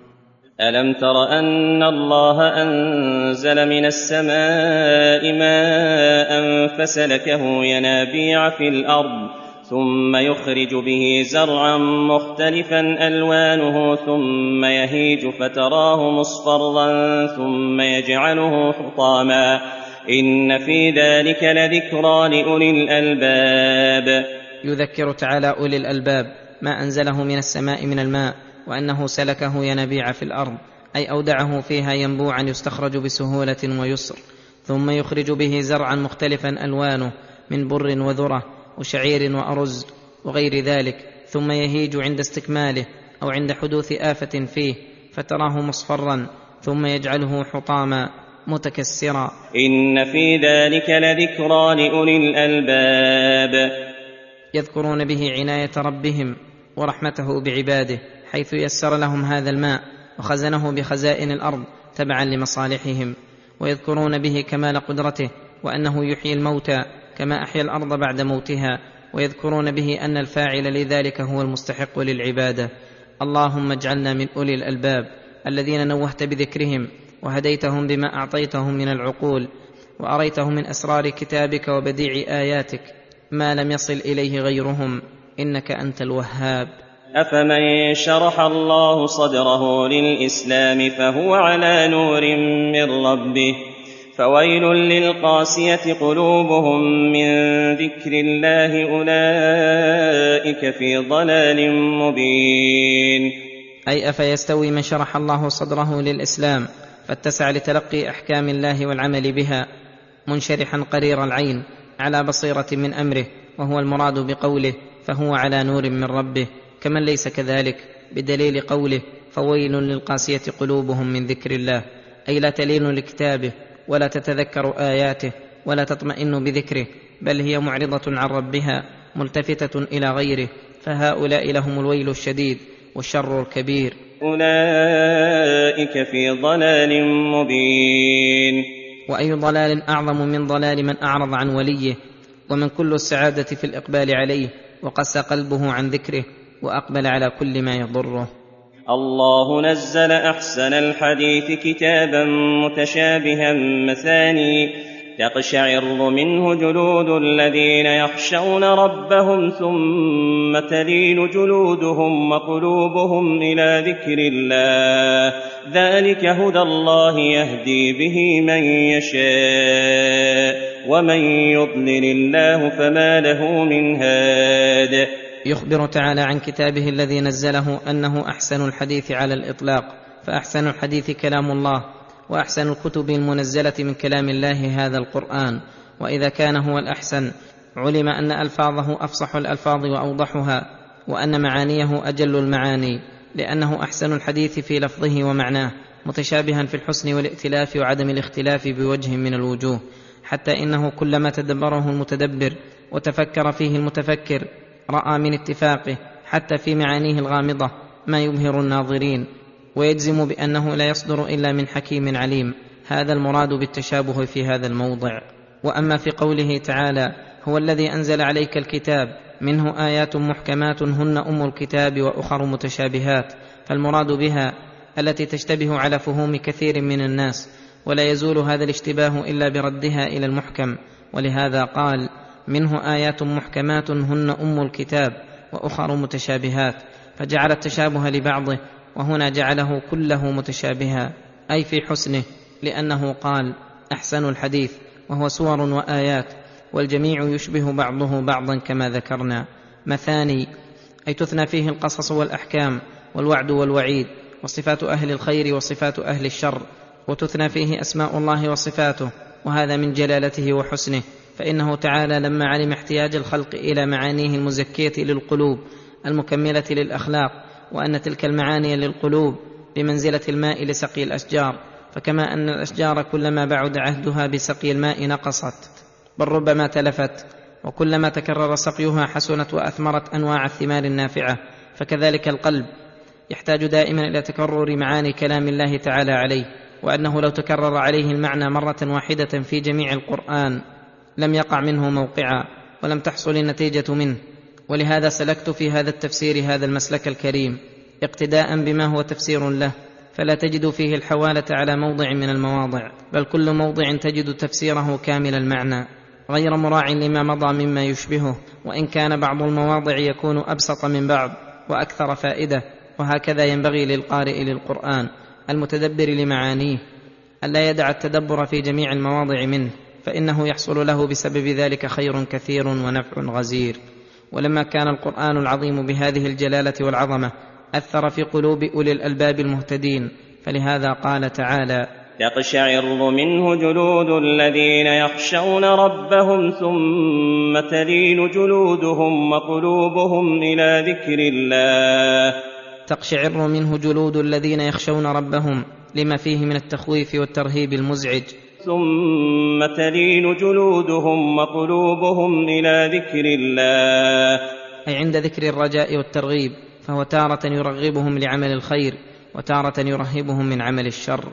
B: ألم تر أن الله أنزل من السماء ماء فسلكه ينابيع في الأرض ثم يخرج به زرعا مختلفا ألوانه ثم يهيج فتراه مصفرا ثم يجعله حطاما. إن في ذلك لذكرى لأولي الألباب.
C: يذكر تعالى أولي الألباب ما أنزله من السماء من الماء وأنه سلكه ينابيع في الأرض أي أودعه فيها ينبوعا يستخرج بسهولة ويسر ثم يخرج به زرعا مختلفا ألوانه من بر وذرة وشعير وأرز وغير ذلك ثم يهيج عند استكماله أو عند حدوث آفة فيه فتراه مصفرا ثم يجعله حطاما. متكسرا
B: إن في ذلك لذكرى لأولي الألباب.
C: يذكرون به عناية ربهم ورحمته بعباده حيث يسر لهم هذا الماء وخزنه بخزائن الأرض تبعا لمصالحهم. ويذكرون به كمال قدرته وأنه يحيي الموتى كما أحيا الأرض بعد موتها. ويذكرون به أن الفاعل لذلك هو المستحق للعبادة. اللهم اجعلنا من أولي الألباب الذين نوهت بذكرهم وهديتهم بما أعطيتهم من العقول وأريتهم من أسرار كتابك وبديع آياتك ما لم يصل إليه غيرهم إنك أنت الوهاب.
B: أفمن شرح الله صدره للإسلام فهو على نور من ربه فويل للقاسية قلوبهم من ذكر الله أولئك في ضلال مبين.
C: أي أفيستوي من شرح الله صدره للإسلام؟ فاتسع لتلقي أحكام الله والعمل بها منشرحا قرير العين على بصيرة من أمره وهو المراد بقوله فهو على نور من ربه كمن ليس كذلك بدليل قوله فويل للقاسية قلوبهم من ذكر الله أي لا تلين لكتابه ولا تتذكر آياته ولا تطمئن بذكره بل هي معرضة عن ربها ملتفتة إلى غيره فهؤلاء لهم الويل الشديد والشر الكبير.
B: اولئك في ضلال مبين
C: وأي ضلال أعظم من ضلال من أعرض عن وليه ومن كل السعادة في الإقبال عليه وقسى قلبه عن ذكره وأقبل على كل ما يضره.
B: الله نزل أحسن الحديث كتابا متشابها مثاني تقشعر منه جلود الذين يخشون ربهم ثم تلين جلودهم وقلوبهم إلى ذكر الله. ذلك هدى الله يهدي به من يشاء ومن يضلل الله فما له من هاد.
C: يخبر تعالى عن كتابه الذي نزله أنه أحسن الحديث على الإطلاق فأحسن الحديث كلام الله وأحسن الكتب المنزلة من كلام الله هذا القرآن. وإذا كان هو الأحسن علم أن ألفاظه أفصح الألفاظ وأوضحها وأن معانيه أجل المعاني لأنه أحسن الحديث في لفظه ومعناه متشابها في الحسن والائتلاف وعدم الاختلاف بوجه من الوجوه. حتى إنه كلما تدبره المتدبر وتفكر فيه المتفكر رأى من اتفاقه حتى في معانيه الغامضة ما يبهر الناظرين. ويجزم بأنه لا يصدر إلا من حكيم عليم. هذا المراد بالتشابه في هذا الموضع. وأما في قوله تعالى هو الذي أنزل عليك الكتاب منه آيات محكمات هن أم الكتاب وأخر متشابهات. فالمراد بها التي تشتبه على فهوم كثير من الناس ولا يزول هذا الاشتباه إلا بردها إلى المحكم. ولهذا قال منه آيات محكمات هن أم الكتاب وأخر متشابهات فجعل التشابه لبعضه وهنا جعله كله متشابها أي في حسنه لأنه قال أحسن الحديث وهو سور وآيات والجميع يشبه بعضه بعضا كما ذكرنا. مثاني أي تثنى فيه القصص والأحكام والوعد والوعيد وصفات أهل الخير وصفات أهل الشر وتثنى فيه أسماء الله وصفاته وهذا من جلالته وحسنه. فإنه تعالى لما علم احتياج الخلق إلى معانيه المزكية للقلوب المكملة للأخلاق وأن تلك المعاني للقلوب بمنزلة الماء لسقي الأشجار. فكما أن الأشجار كلما بعد عهدها بسقي الماء نقصت. بل ربما تلفت وكلما تكرر سقيها حسنت وأثمرت أنواع الثمار النافعة. فكذلك القلب يحتاج دائما إلى تكرر معاني كلام الله تعالى عليه وأنه لو تكرر عليه المعنى مرة واحدة في جميع القرآن لم يقع منه موقعا ولم تحصل النتيجة منه. ولهذا سلكت في هذا التفسير هذا المسلك الكريم اقتداء بما هو تفسير له فلا تجد فيه الحوالة على موضع من المواضع بل كل موضع تجد تفسيره كامل المعنى غير مراع لما مضى مما يشبهه وإن كان بعض المواضع يكون أبسط من بعض وأكثر فائدة وهكذا ينبغي للقارئ للقرآن المتدبر لمعانيه الا يدع التدبر في جميع المواضع منه فإنه يحصل له بسبب ذلك خير كثير ونفع غزير. ولما كان القرآن العظيم بهذه الجلالة والعظمة أثر في قلوب أولي الألباب المهتدين فلهذا قال تعالى
B: تقشعر منه جلود الذين يخشون ربهم ثم تلين جلودهم وقلوبهم إلى ذكر الله.
C: تقشعر منه جلود الذين يخشون ربهم لما فيه من التخويف والترهيب المزعج.
B: ثم تلين جلودهم وقلوبهم إلى ذكر الله.
C: أي عند ذكر الرجاء والترغيب فهو تارة يرغبهم لعمل الخير وتارة يرهبهم من عمل الشر.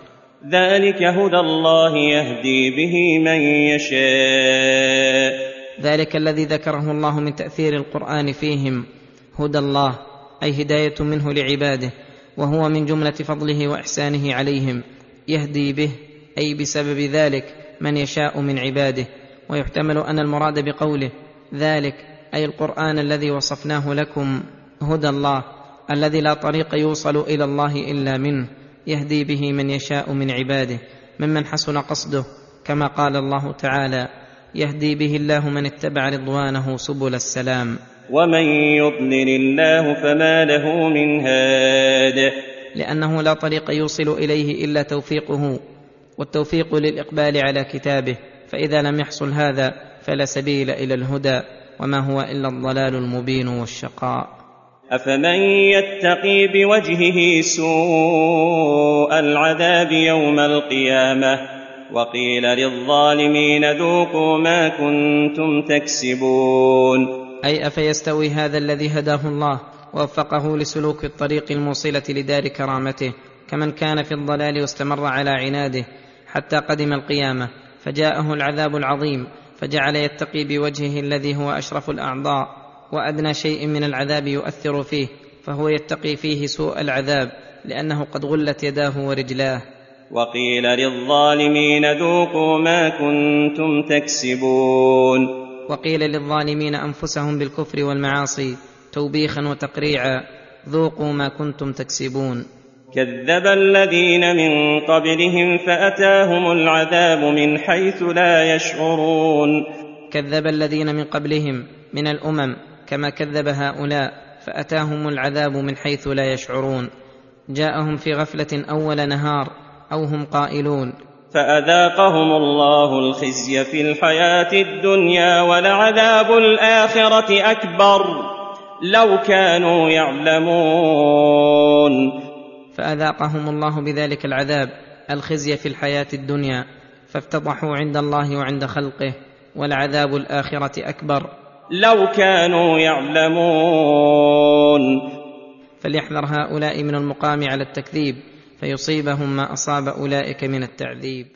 B: ذلك هدى الله يهدي به من يشاء.
C: ذلك الذي ذكره الله من تأثير القرآن فيهم هدى الله أي هداية منه لعباده وهو من جملة فضله وإحسانه عليهم يهدي به أي بسبب ذلك من يشاء من عباده ويحتمل أن المراد بقوله ذلك أي القرآن الذي وصفناه لكم هدى الله الذي لا طريق يوصل إلى الله إلا منه يهدي به من يشاء من عباده ممن حسن قصده كما قال الله تعالى يهدي به الله من اتبع رضوانه سبل السلام.
B: ومن يضلل الله فما له من هاد.
C: لأنه لا طريق يوصل إليه إلا توفيقه. والتوفيق للإقبال على كتابه فإذا لم يحصل هذا فلا سبيل إلى الهدى وما هو إلا الضلال المبين والشقاء.
B: أفمن يتقي بوجهه سوء العذاب يوم القيامة؟ وقيل للظالمين ذوقوا ما كنتم تكسبون.
C: أي أفيستوي هذا الذي هداه الله ووفقه لسلوك الطريق الموصلة لدار كرامته؟ كمن كان في الضلال واستمر على عناده حتى قدم القيامة فجاءه العذاب العظيم فجعل يتقي بوجهه الذي هو أشرف الأعضاء وأدنى شيء من العذاب يؤثر فيه فهو يتقي فيه سوء العذاب لأنه قد غلت يداه ورجلاه.
B: وقيل للظالمين ذوقوا ما كنتم تكسبون.
C: وقيل للظالمين أنفسهم بالكفر والمعاصي توبيخا وتقريعا ذوقوا ما كنتم تكسبون.
B: كذب الذين من قبلهم فأتاهم العذاب من حيث لا يشعرون.
C: كذب الذين من قبلهم من الأمم كما كذب هؤلاء فأتاهم العذاب من حيث لا يشعرون. جاءهم في غفلة أول نهار أو هم قائلون.
B: فأذاقهم الله الخزي في الحياة الدنيا ولعذاب الآخرة أكبر. لو كانوا يعلمون.
C: فأذاقهم الله بذلك العذاب الخزي في الحياة الدنيا فافتضحوا عند الله وعند خلقه ولعذاب الآخرة أكبر.
B: لو كانوا يعلمون.
C: فليحذر هؤلاء من المقام على التكذيب فيصيبهم ما أصاب أولئك من التعذيب.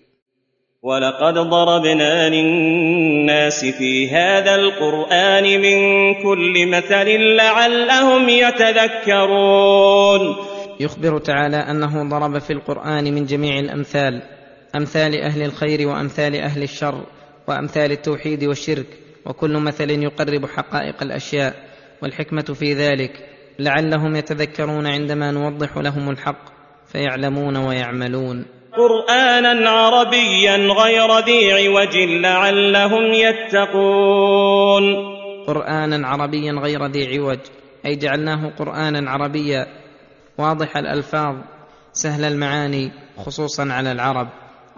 B: ولقد ضربنا للناس في هذا القرآن من كل مثل لعلهم يتذكرون.
C: يخبر تعالى أنه ضرب في القرآن من جميع الأمثال أمثال أهل الخير وأمثال أهل الشر وأمثال التوحيد والشرك وكل مثل يقرب حقائق الأشياء والحكمة في ذلك لعلهم يتذكرون عندما نوضح لهم الحق فيعلمون ويعملون.
B: قرانا عربيا غير ذي عوج لعلهم يتقون.
C: قرانا عربيا غير ذي عوج أي جعلناه قرانا عربيا واضح الألفاظ سهل المعاني خصوصا على العرب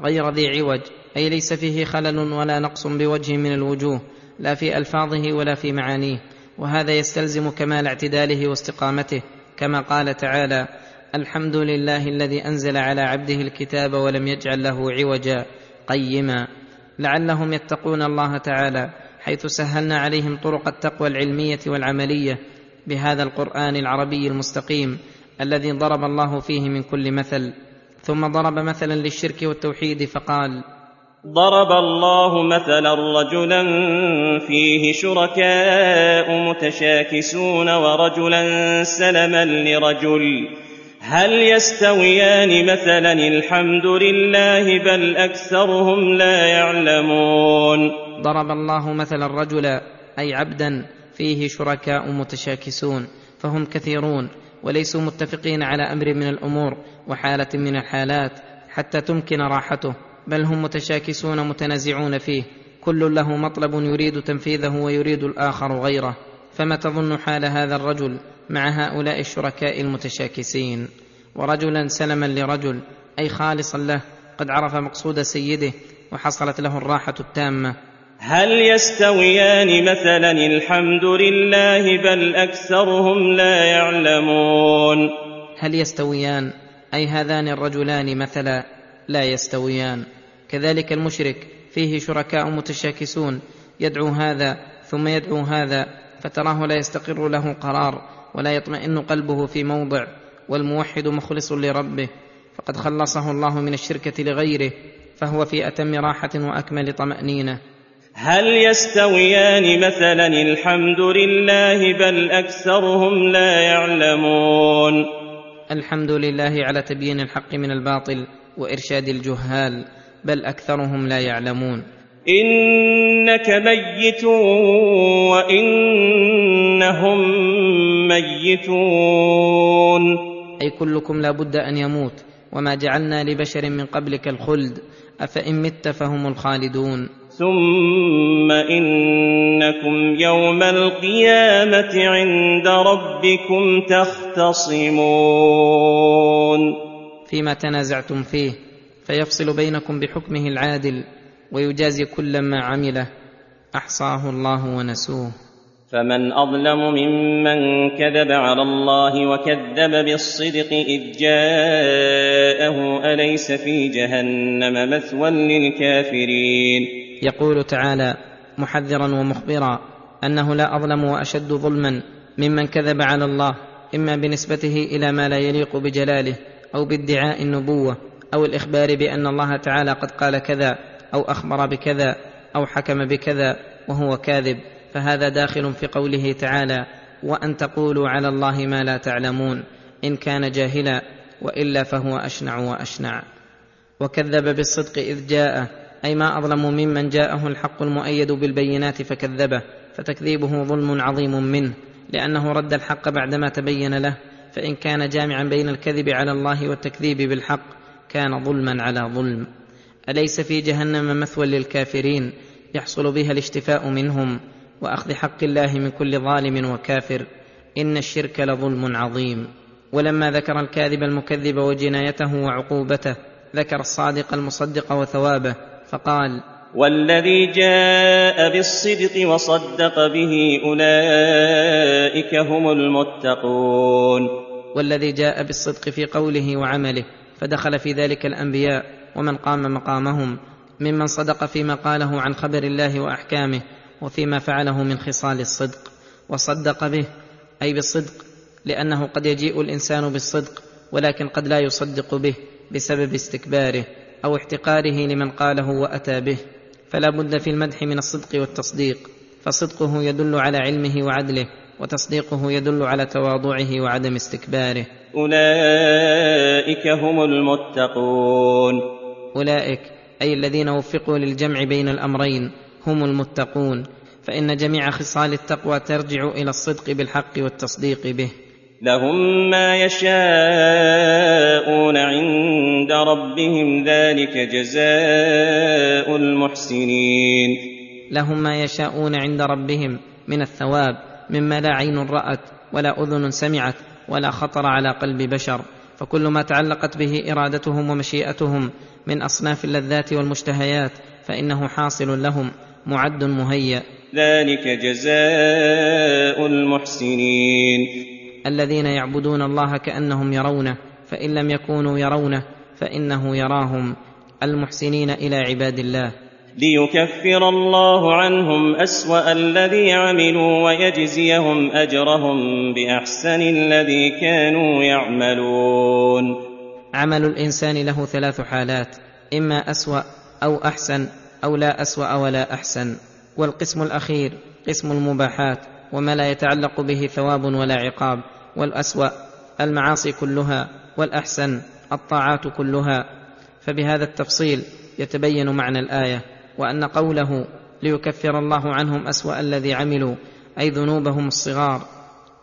C: غير ذي عوج أي ليس فيه خلل ولا نقص بوجه من الوجوه لا في ألفاظه ولا في معانيه وهذا يستلزم كمال اعتداله واستقامته كما قال تعالى الحمد لله الذي أنزل على عبده الكتاب ولم يجعل له عوجا قيما. لعلهم يتقون الله تعالى حيث سهلنا عليهم طرق التقوى العلمية والعملية بهذا القرآن العربي المستقيم الذي ضرب الله فيه من كل مثل ثم ضرب مثلا للشرك والتوحيد فقال
B: ضرب الله مثلا رجلا فيه شركاء متشاكسون ورجلا سلما لرجل. هل يستويان مثلا الحمد لله بل أكثرهم لا يعلمون؟
C: ضرب الله مثلا رجلا أي عبدا فيه شركاء متشاكسون فهم كثيرون. وليسوا متفقين على أمر من الأمور وحالة من الحالات حتى تمكن راحته بل هم متشاكسون متنازعون فيه. كل له مطلب يريد تنفيذه ويريد الآخر غيره. فما تظن حال هذا الرجل مع هؤلاء الشركاء المتشاكسين؟ ورجلا سلما لرجل أي خالصا له قد عرف مقصود سيده وحصلت له الراحة التامة.
B: هل يستويان مثلا الحمد لله بل أكثرهم لا يعلمون؟
C: هل يستويان؟ أي هذان الرجلان مثلا لا يستويان. كذلك المشرك فيه شركاء متشاكسون يدعو هذا ثم يدعو هذا فتراه لا يستقر له قرار ولا يطمئن قلبه في موضع والموحد مخلص لربه. فقد خلصه الله من الشركة لغيره فهو في أتم راحة وأكمل طمأنينة.
B: هل يستويان مثلا الحمد لله بل أكثرهم لا يعلمون؟
C: الحمد لله على تبيين الحق من الباطل وإرشاد الجهال بل أكثرهم لا يعلمون.
B: إنك ميت وإنهم ميتون.
C: أي كلكم لا بد أن يموت وما جعلنا لبشر من قبلك الخلد أفإن مت فهم الخالدون.
B: ثم انكم يوم القيامه عند ربكم تختصمون
C: فيما تنازعتم فيه فيفصل بينكم بحكمه العادل ويجازي كل ما عمله. أحصاه الله ونسوه.
B: فمن أظلم ممن كذب على الله وكذب بالصدق إذ جاءه أليس في جهنم مثوى للكافرين؟
C: يقول تعالى محذرا ومخبرا أنه لا أظلم وأشد ظلما ممن كذب على الله إما بنسبته إلى ما لا يليق بجلاله أو بادعاء النبوة أو الإخبار بأن الله تعالى قد قال كذا أو أخبر بكذا أو حكم بكذا وهو كاذب فهذا داخل في قوله تعالى وأن تقولوا على الله ما لا تعلمون إن كان جاهلا وإلا فهو أشنع وأشنع وكذب بالصدق إذ جاءه أي ما أظلم ممن جاءه الحق المؤيد بالبينات فكذبه فتكذيبه ظلم عظيم منه لأنه رد الحق بعدما تبين له فإن كان جامعا بين الكذب على الله والتكذيب بالحق كان ظلما على ظلم. أليس في جهنم مثوى للكافرين؟ يحصل بها الاشتفاء منهم وأخذ حق الله من كل ظالم وكافر. إن الشرك لظلم عظيم. ولما ذكر الكاذب المكذب وجنايته وعقوبته ذكر الصادق المصدق وثوابه فقال
B: والذي جاء بالصدق وصدق به أولئك هم المتقون.
C: والذي جاء بالصدق في قوله وعمله فدخل في ذلك الأنبياء ومن قام مقامهم ممن صدق فيما قاله عن خبر الله وأحكامه وفيما فعله من خصال الصدق وصدق به أي بالصدق لأنه قد يجيء الإنسان بالصدق ولكن قد لا يصدق به بسبب استكباره. أو احتقاره لمن قاله وأتى به فلا بد في المدح من الصدق والتصديق فصدقه يدل على علمه وعدله وتصديقه يدل على تواضعه وعدم استكباره.
B: أولئك هم المتقون.
C: أولئك أي الذين وفقوا للجمع بين الأمرين هم المتقون فإن جميع خصال التقوى ترجع إلى الصدق بالحق والتصديق به.
B: لهم ما يشاءون عند ربهم ذلك جزاء المحسنين.
C: لهم ما يشاءون عند ربهم من الثواب مما لا عين رأت ولا أذن سمعت ولا خطر على قلب بشر. فكل ما تعلقت به إرادتهم ومشيئتهم من أصناف اللذات والمشتهيات فإنه حاصل لهم معد مهيأ.
B: ذلك جزاء المحسنين.
C: الذين يعبدون الله كأنهم يرونه فإن لم يكونوا يرونه فإنه يراهم. المحسنين إلى عباد الله.
B: ليكفر الله عنهم أسوأ الذي عملوا ويجزيهم أجرهم بأحسن الذي كانوا يعملون.
C: عمل الإنسان له ثلاث حالات إما أسوأ أو أحسن أو لا أسوأ ولا أحسن. والقسم الأخير قسم المباحات. وما لا يتعلق به ثواب ولا عقاب والأسوأ المعاصي كلها والأحسن الطاعات كلها. فبهذا التفصيل يتبين معنى الآية وأن قوله ليكفر الله عنهم أسوأ الذي عملوا أي ذنوبهم الصغار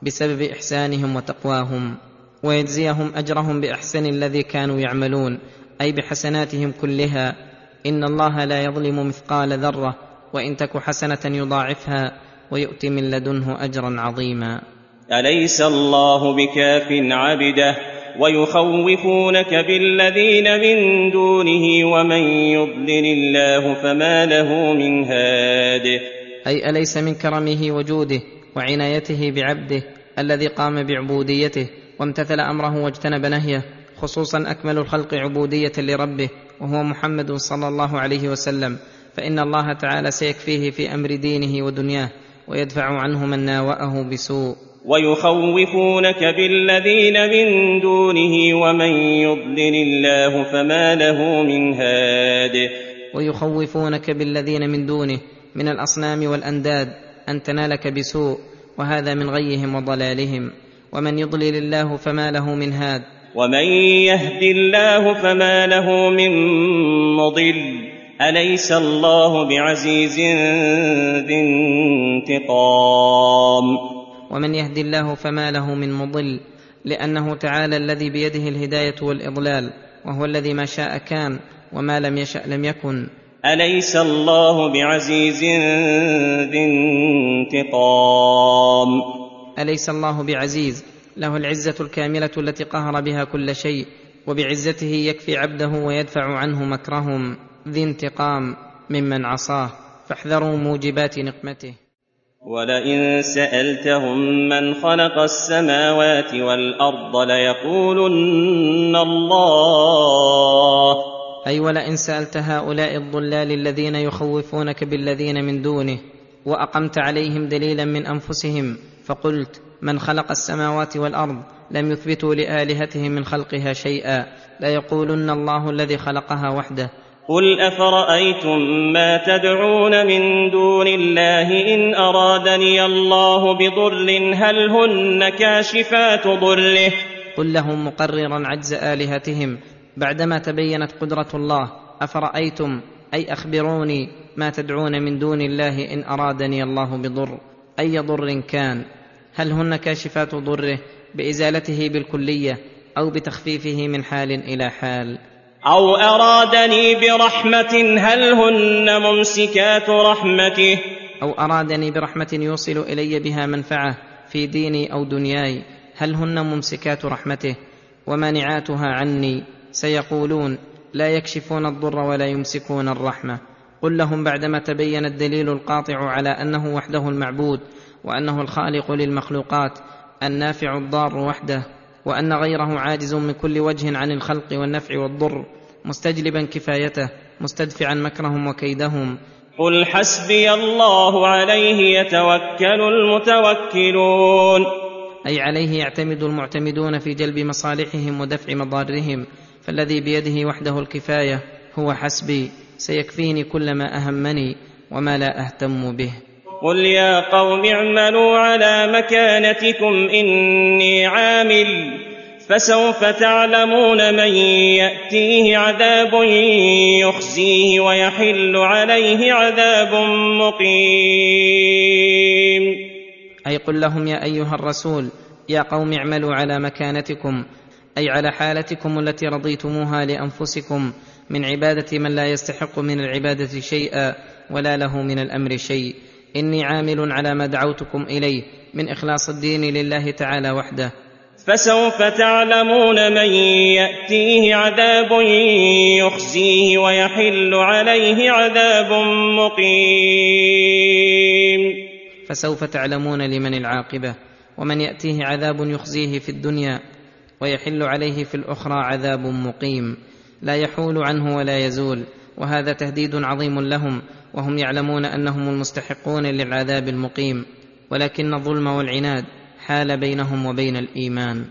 C: بسبب إحسانهم وتقواهم ويجزيهم أجرهم بأحسن الذي كانوا يعملون أي بحسناتهم كلها. إن الله لا يظلم مثقال ذرة وإن تك حسنة يضاعفها. ويؤتي من لدنه أجرا عظيما.
B: أليس الله بكاف عبده ويخوفونك بالذين من دونه ومن يضلل الله فما له من هاد؟
C: أي أليس من كرمه وجوده وعنايته بعبده الذي قام بعبوديته وامتثل أمره واجتنب نهيه خصوصا أكمل الخلق عبودية لربه وهو محمد صلى الله عليه وسلم. فإن الله تعالى سيكفيه في أمر دينه ودنياه. ويدفع عنه من ناوأه بسوء.
B: ويخوفونك بالذين من دونه ومن يضلل الله فما له من هاد.
C: ويخوفونك بالذين من دونه من الأصنام والأنداد أن تنالك بسوء وهذا من غيهم وضلالهم. ومن يضلل الله فما له من هاد.
B: ومن يهد الله فما له من مضل. أليس الله بعزيز ذي انتقام؟
C: ومن يهد الله فما له من مضل لأنه تعالى الذي بيده الهداية والإضلال وهو الذي ما شاء كان وما لم يشأ لم يكن.
B: أليس الله بعزيز ذي انتقام؟
C: أليس الله بعزيز؟ له العزة الكاملة التي قهر بها كل شيء وبعزته يكفي عبده ويدفع عنه مكرهم. ذي انتقام ممن عصاه فاحذروا موجبات نقمته.
B: ولئن سألتهم من خلق السماوات والأرض ليقولن الله.
C: أي ولئن سألت هؤلاء الضلال الذين يخوفونك بالذين من دونه وأقمت عليهم دليلا من أنفسهم فقلت من خلق السماوات والأرض لم يثبتوا لآلهتهم من خلقها شيئا ليقولن الله الذي خلقها وحده.
B: قل افرايتم ما تدعون من دون الله ان ارادني الله بضر هل هن كاشفات ضره؟
C: قل لهم مقررا عجز الهتهم بعدما تبينت قدره الله افرايتم؟ اي اخبروني ما تدعون من دون الله ان ارادني الله بضر؟ اي ضر كان؟ هل هن كاشفات ضره بازالته بالكليه أو بتخفيفه من حال إلى حال؟
B: أو أرادني برحمة هل هن ممسكات رحمته؟
C: أو أرادني برحمة يوصل إلي بها منفعة في ديني أو دنياي هل هن ممسكات رحمته؟ ومانعاتها عني. سيقولون لا يكشفون الضر ولا يمسكون الرحمة. قل لهم بعدما تبين الدليل القاطع على أنه وحده المعبود وأنه الخالق للمخلوقات النافع الضار وحده وأن غيره عاجز من كل وجه عن الخلق والنفع والضر. مستجلبا كفايته مستدفعا مكرهم وكيدهم.
B: قل حسبي الله عليه يتوكل المتوكلون.
C: أي عليه يعتمد المعتمدون في جلب مصالحهم ودفع مضارهم فالذي بيده وحده الكفاية هو حسبي سيكفيني كل ما أهمني وما لا أهتم به.
B: قل يا قوم اعملوا على مكانتكم إني عامل. فسوف تعلمون من يأتيه عذاب يخزيه ويحل عليه عذاب مقيم.
C: أي قل لهم يا أيها الرسول يا قوم اعملوا على مكانتكم أي على حالتكم التي رضيتموها لأنفسكم من عبادة من لا يستحق من العبادة شيئا ولا له من الأمر شيء. إني عامل على ما دعوتكم إليه من إخلاص الدين لله تعالى وحده.
B: فسوف تعلمون من يأتيه عذاب يخزيه ويحل عليه عذاب مقيم.
C: فسوف تعلمون لمن العاقبة ومن يأتيه عذاب يخزيه في الدنيا ويحل عليه في الأخرى عذاب مقيم. لا يحول عنه ولا يزول وهذا تهديد عظيم لهم وهم يعلمون أنهم المستحقون للعذاب المقيم. ولكن الظلم والعناد حال بينهم وبين الإيمان.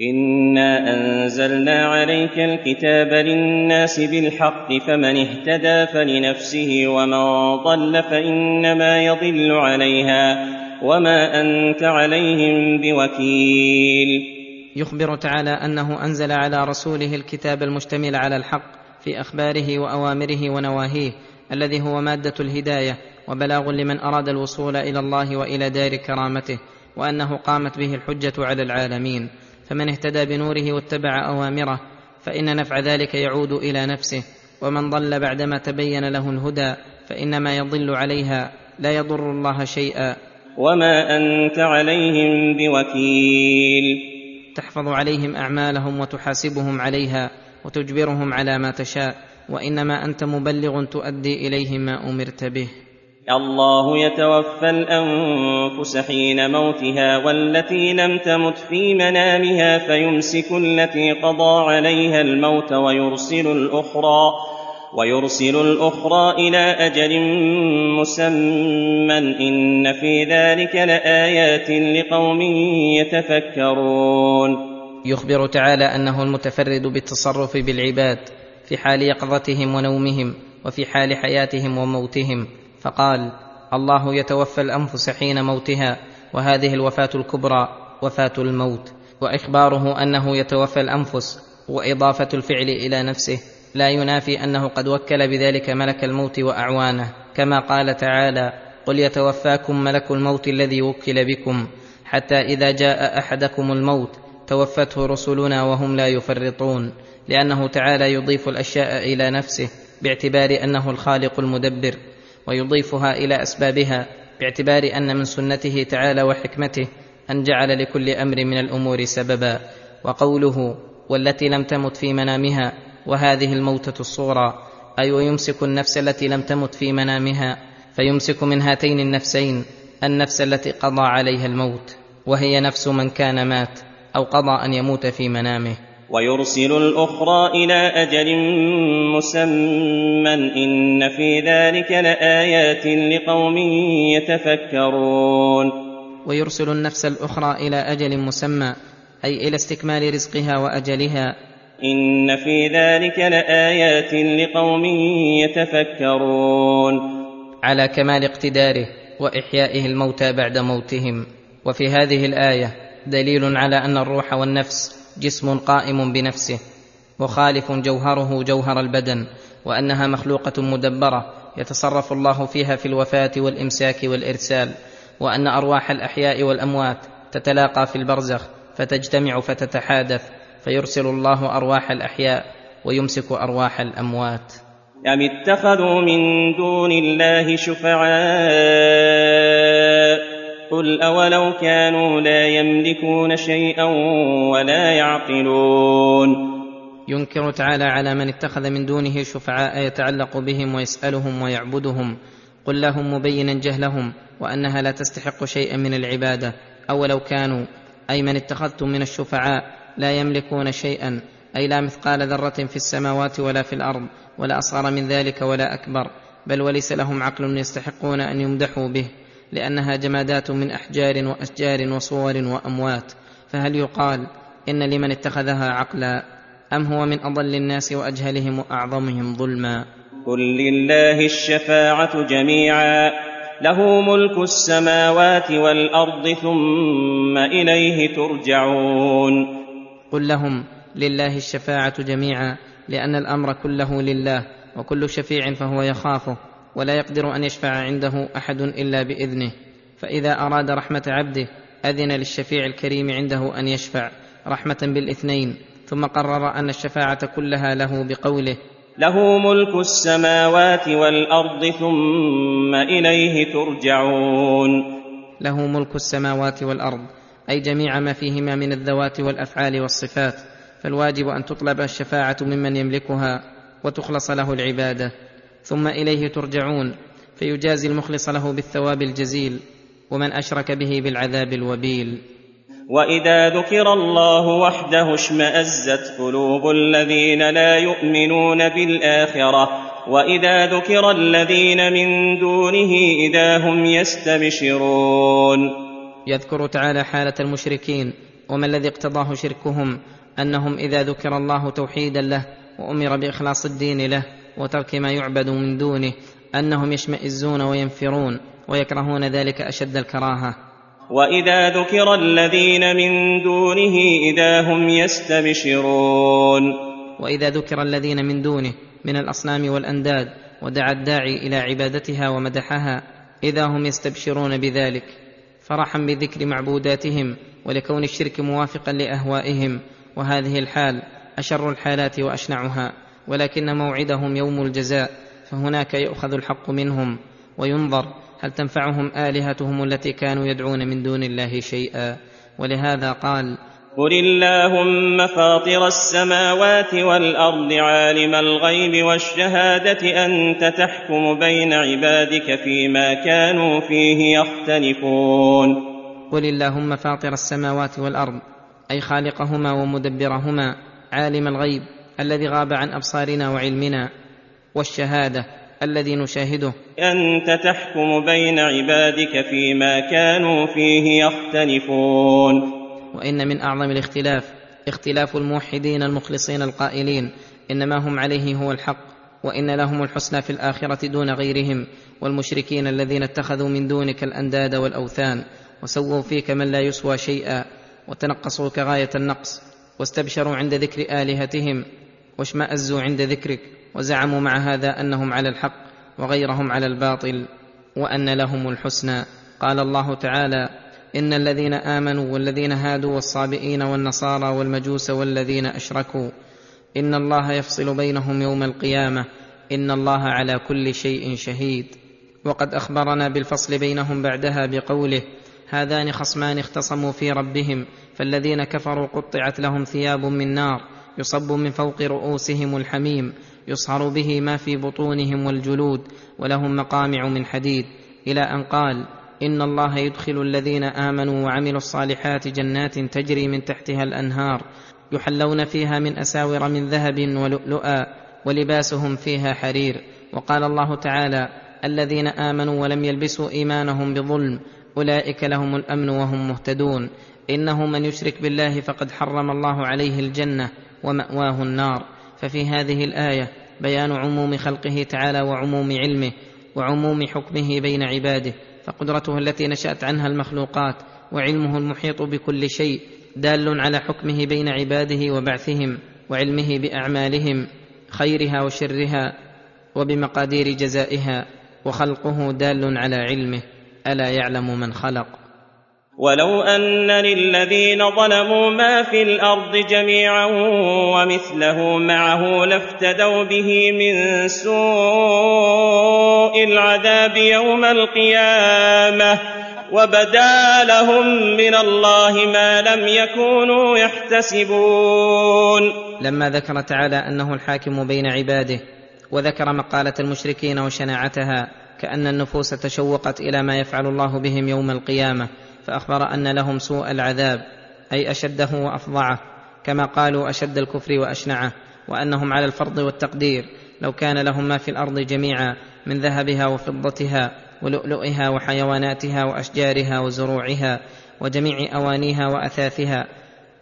B: انا انزلنا عليك الكتاب للناس بالحق فمن اهتدى فلنفسه ومن ضل فانما يضل عليها وما انت عليهم بوكيل.
C: يخبر تعالى انه انزل على رسوله الكتاب المشتمل على الحق في اخباره واوامره ونواهيه الذي هو ماده الهدايه وبلاغ لمن اراد الوصول إلى الله والى دار كرامته. وأنه قامت به الحجة على العالمين فمن اهتدى بنوره واتبع أوامره فإن نفع ذلك يعود إلى نفسه ومن ضل بعدما تبين له الهدى فانما يضل عليها لا يضر الله شيئا.
B: وما أنت عليهم بوكيل.
C: تحفظ عليهم أعمالهم وتحاسبهم عليها وتجبرهم على ما تشاء وإنما أنت مبلغ تؤدي اليهم ما أمرت به.
B: الله يتوفى الأنفس حين موتها والتي لم تمت في منامها فيمسك التي قضى عليها الموت ويرسل الأخرى ويرسل الأخرى إلى أجل مسمى. إن في ذلك لآيات لقوم يتفكرون.
C: يخبر تعالى أنه المتفرد بالتصرف بالعباد في حال يقظتهم ونومهم وفي حال حياتهم وموتهم. فقال الله يتوفى الأنفس حين موتها وهذه الوفاة الكبرى وفاة الموت وإخباره أنه يتوفى الأنفس وإضافة الفعل إلى نفسه لا ينافي أنه قد وكل بذلك ملك الموت وأعوانه كما قال تعالى قل يتوفاكم ملك الموت الذي وكل بكم حتى إذا جاء أحدكم الموت توفته رسلنا وهم لا يفرطون لأنه تعالى يضيف الأشياء إلى نفسه باعتبار أنه الخالق المدبر. ويضيفها إلى أسبابها باعتبار أن من سنته تعالى وحكمته أن جعل لكل أمر من الأمور سببا وقوله والتي لم تمت في منامها وهذه الموتة الصغرى أي ويمسك النفس التي لم تمت في منامها فيمسك من هاتين النفسين النفس التي قضى عليها الموت وهي نفس من كان مات أو قضى أن يموت في منامه.
B: ويرسل الأخرى إلى أجل مسمى إن في ذلك لآيات لقوم يتفكرون.
C: ويرسل النفس الأخرى إلى أجل مسمى أي إلى استكمال رزقها وأجلها.
B: إن في ذلك لآيات لقوم يتفكرون.
C: على كمال اقتداره وإحيائه الموتى بعد موتهم. وفي هذه الآية دليل على أن الروح والنفس جسم قائم بنفسه مخالف جوهره جوهر البدن وأنها مخلوقة مدبرة يتصرف الله فيها في الوفاة والإمساك والإرسال وأن أرواح الأحياء والأموات تتلاقى في البرزخ فتجتمع فتتحادث فيرسل الله أرواح الأحياء ويمسك أرواح الأموات.
B: أم اتخذوا من دون الله شفعاء؟ قل أولو كانوا لا يملكون شيئا ولا يعقلون
C: ينكر تعالى على من اتخذ من دونه شفعاء يتعلق بهم ويسالهم ويعبدهم قل لهم مبينا جهلهم وانها لا تستحق شيئا من العباده اولو كانوا اي من اتخذتم من الشفعاء لا يملكون شيئا اي لا مثقال ذره في السماوات ولا في الأرض ولا اصغر من ذلك ولا اكبر بل وليس لهم عقل يستحقون ان يمدحوا به لأنها جمادات من أحجار واشجار وصور وأموات. فهل يقال إن لمن اتخذها عقلا أم هو من أضل الناس وأجهلهم وأعظمهم ظلما؟
B: قل لله الشفاعة جميعا. له ملك السماوات والأرض ثم إليه ترجعون.
C: قل لهم لله الشفاعة جميعا لأن الأمر كله لله وكل شفيع فهو يخافه. ولا يقدر أن يشفع عنده أحد إلا بإذنه فإذا أراد رحمة عبده أذن للشفيع الكريم عنده أن يشفع رحمة بالإثنين ثم قرر أن الشفاعة كلها له بقوله
B: له ملك السماوات والأرض ثم إليه ترجعون.
C: له ملك السماوات والأرض أي جميع ما فيهما من الذوات والأفعال والصفات فالواجب أن تطلب الشفاعة ممن يملكها وتخلص له العبادة. ثم إليه ترجعون فيجازي المخلص له بالثواب الجزيل ومن أشرك به بالعذاب الوبيل.
B: وإذا ذكر الله وحده اشمأزت قلوب الذين لا يؤمنون بالآخرة وإذا ذكر الذين من دونه إذا هم يستبشرون.
C: يذكر تعالى حالة المشركين وما الذي اقتضاه شركهم أنهم إذا ذكر الله توحيدا له وأمر بإخلاص الدين له وترك ما يعبد من دونه أنهم يشمئزون وينفرون ويكرهون ذلك أشد الكراهة.
B: وإذا ذكر الذين من دونه إذا هم يستبشرون.
C: وإذا ذكر الذين من دونه من الأصنام والأنداد ودعا الداعي إلى عبادتها ومدحها إذا هم يستبشرون بذلك. فرحا بذكر معبوداتهم ولكون الشرك موافقا لأهوائهم. وهذه الحال أشر الحالات وأشنعها. ولكن موعدهم يوم الجزاء فهناك يؤخذ الحق منهم وينظر هل تنفعهم آلهتهم التي كانوا يدعون من دون الله شيئا. ولهذا قال
B: قل اللهم فاطر السماوات والارض عالم الغيب والشهاده انت تحكم بين عبادك فيما كانوا فيه يختلفون.
C: قل اللهم فاطر السماوات والارض أي خالقهما ومدبرهما عالم الغيب الذي غاب عن أبصارنا وعلمنا والشهادة الذي نشاهده.
B: أنت تحكم بين عبادك فيما كانوا فيه يختلفون.
C: وإن من أعظم الاختلاف اختلاف الموحدين المخلصين القائلين إنما هم عليه هو الحق وإن لهم الحسنى في الآخرة دون غيرهم والمشركين الذين اتخذوا من دونك الأنداد والأوثان وسووا فيك من لا يسوى شيئا وتنقصوك غاية النقص واستبشروا عند ذكر آلهتهم واشمازوا عند ذكرك وزعموا مع هذا أنهم على الحق وغيرهم على الباطل وأن لهم الحسنى. قال الله تعالى إن الذين آمنوا والذين هادوا والصابئين والنصارى والمجوس والذين أشركوا إن الله يفصل بينهم يوم القيامة. إن الله على كل شيء شهيد. وقد أخبرنا بالفصل بينهم بعدها بقوله هذان خصمان اختصموا في ربهم فالذين كفروا قطعت لهم ثياب من نار. يصب من فوق رؤوسهم الحميم يصهر به ما في بطونهم والجلود ولهم مقامع من حديد. إلى أن قال إن الله يدخل الذين آمنوا وعملوا الصالحات جنات تجري من تحتها الأنهار يحلون فيها من أساور من ذهب ولؤلؤا ولباسهم فيها حرير. وقال الله تعالى الذين آمنوا ولم يلبسوا إيمانهم بظلم أولئك لهم الأمن وهم مهتدون. إنه من يشرك بالله فقد حرم الله عليه الجنة. ومأواه النار. ففي هذه الآية بيان عموم خلقه تعالى وعموم علمه وعموم حكمه بين عباده فقدرته التي نشأت عنها المخلوقات وعلمه المحيط بكل شيء دال على حكمه بين عباده وبعثهم وعلمه بأعمالهم خيرها وشرها وبمقادير جزائها وخلقه دال على علمه ألا يعلم من خلق.
B: ولو ان للذين ظلموا ما في الأرض جميعا ومثله معه لافتدوا به من سوء العذاب يوم القيامه وبدا لهم من الله ما لم يكونوا يحتسبون
C: لما ذكر تعالى انه الحاكم بين عباده وذكر مقاله المشركين وشناعتها كان النفوس تشوقت إلى ما يفعل الله بهم يوم القيامه فأخبر أن لهم سوء العذاب أي أشده وأفظعه كما قالوا أشد الكفر وأشنعه وأنهم على الفرض والتقدير لو كان لهم ما في الأرض جميعا من ذهبها وفضتها ولؤلؤها وحيواناتها وأشجارها وزروعها وجميع أوانيها وأثاثها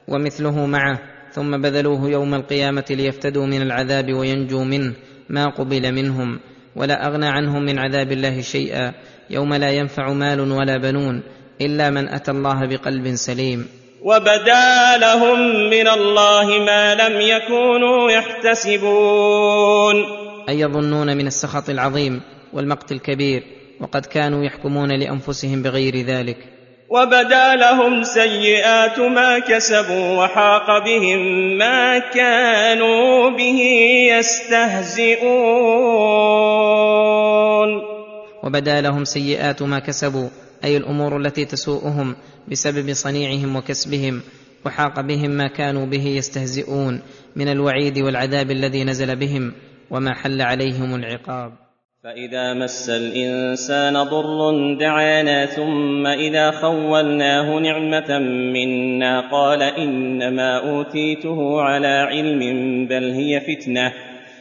C: ومثله معه ثم بذلوه يوم القيامة ليفتدوا من العذاب وينجوا منه ما قبل منهم ولا أغنى عنهم من عذاب الله شيئا يوم لا ينفع مال ولا بنون إلا من أتى الله بقلب سليم.
B: وبدا لهم من الله ما لم يكونوا يحتسبون.
C: أي يظنون من السخط العظيم والمقت الكبير وقد كانوا يحكمون لأنفسهم بغير ذلك.
B: وبدا لهم سيئات ما كسبوا وحاق بهم ما كانوا به يستهزئون.
C: وبدا لهم سيئات ما كسبوا أي الأمور التي تسوءهم بسبب صنيعهم وكسبهم وحاق بهم ما كانوا به يستهزئون من الوعيد والعذاب الذي نزل بهم وما حل عليهم العقاب.
B: فإذا مس الإنسان ضر دعانا ثم إذا خولناه نعمة منا قال إنما أوتيته على علم بل هي فتنة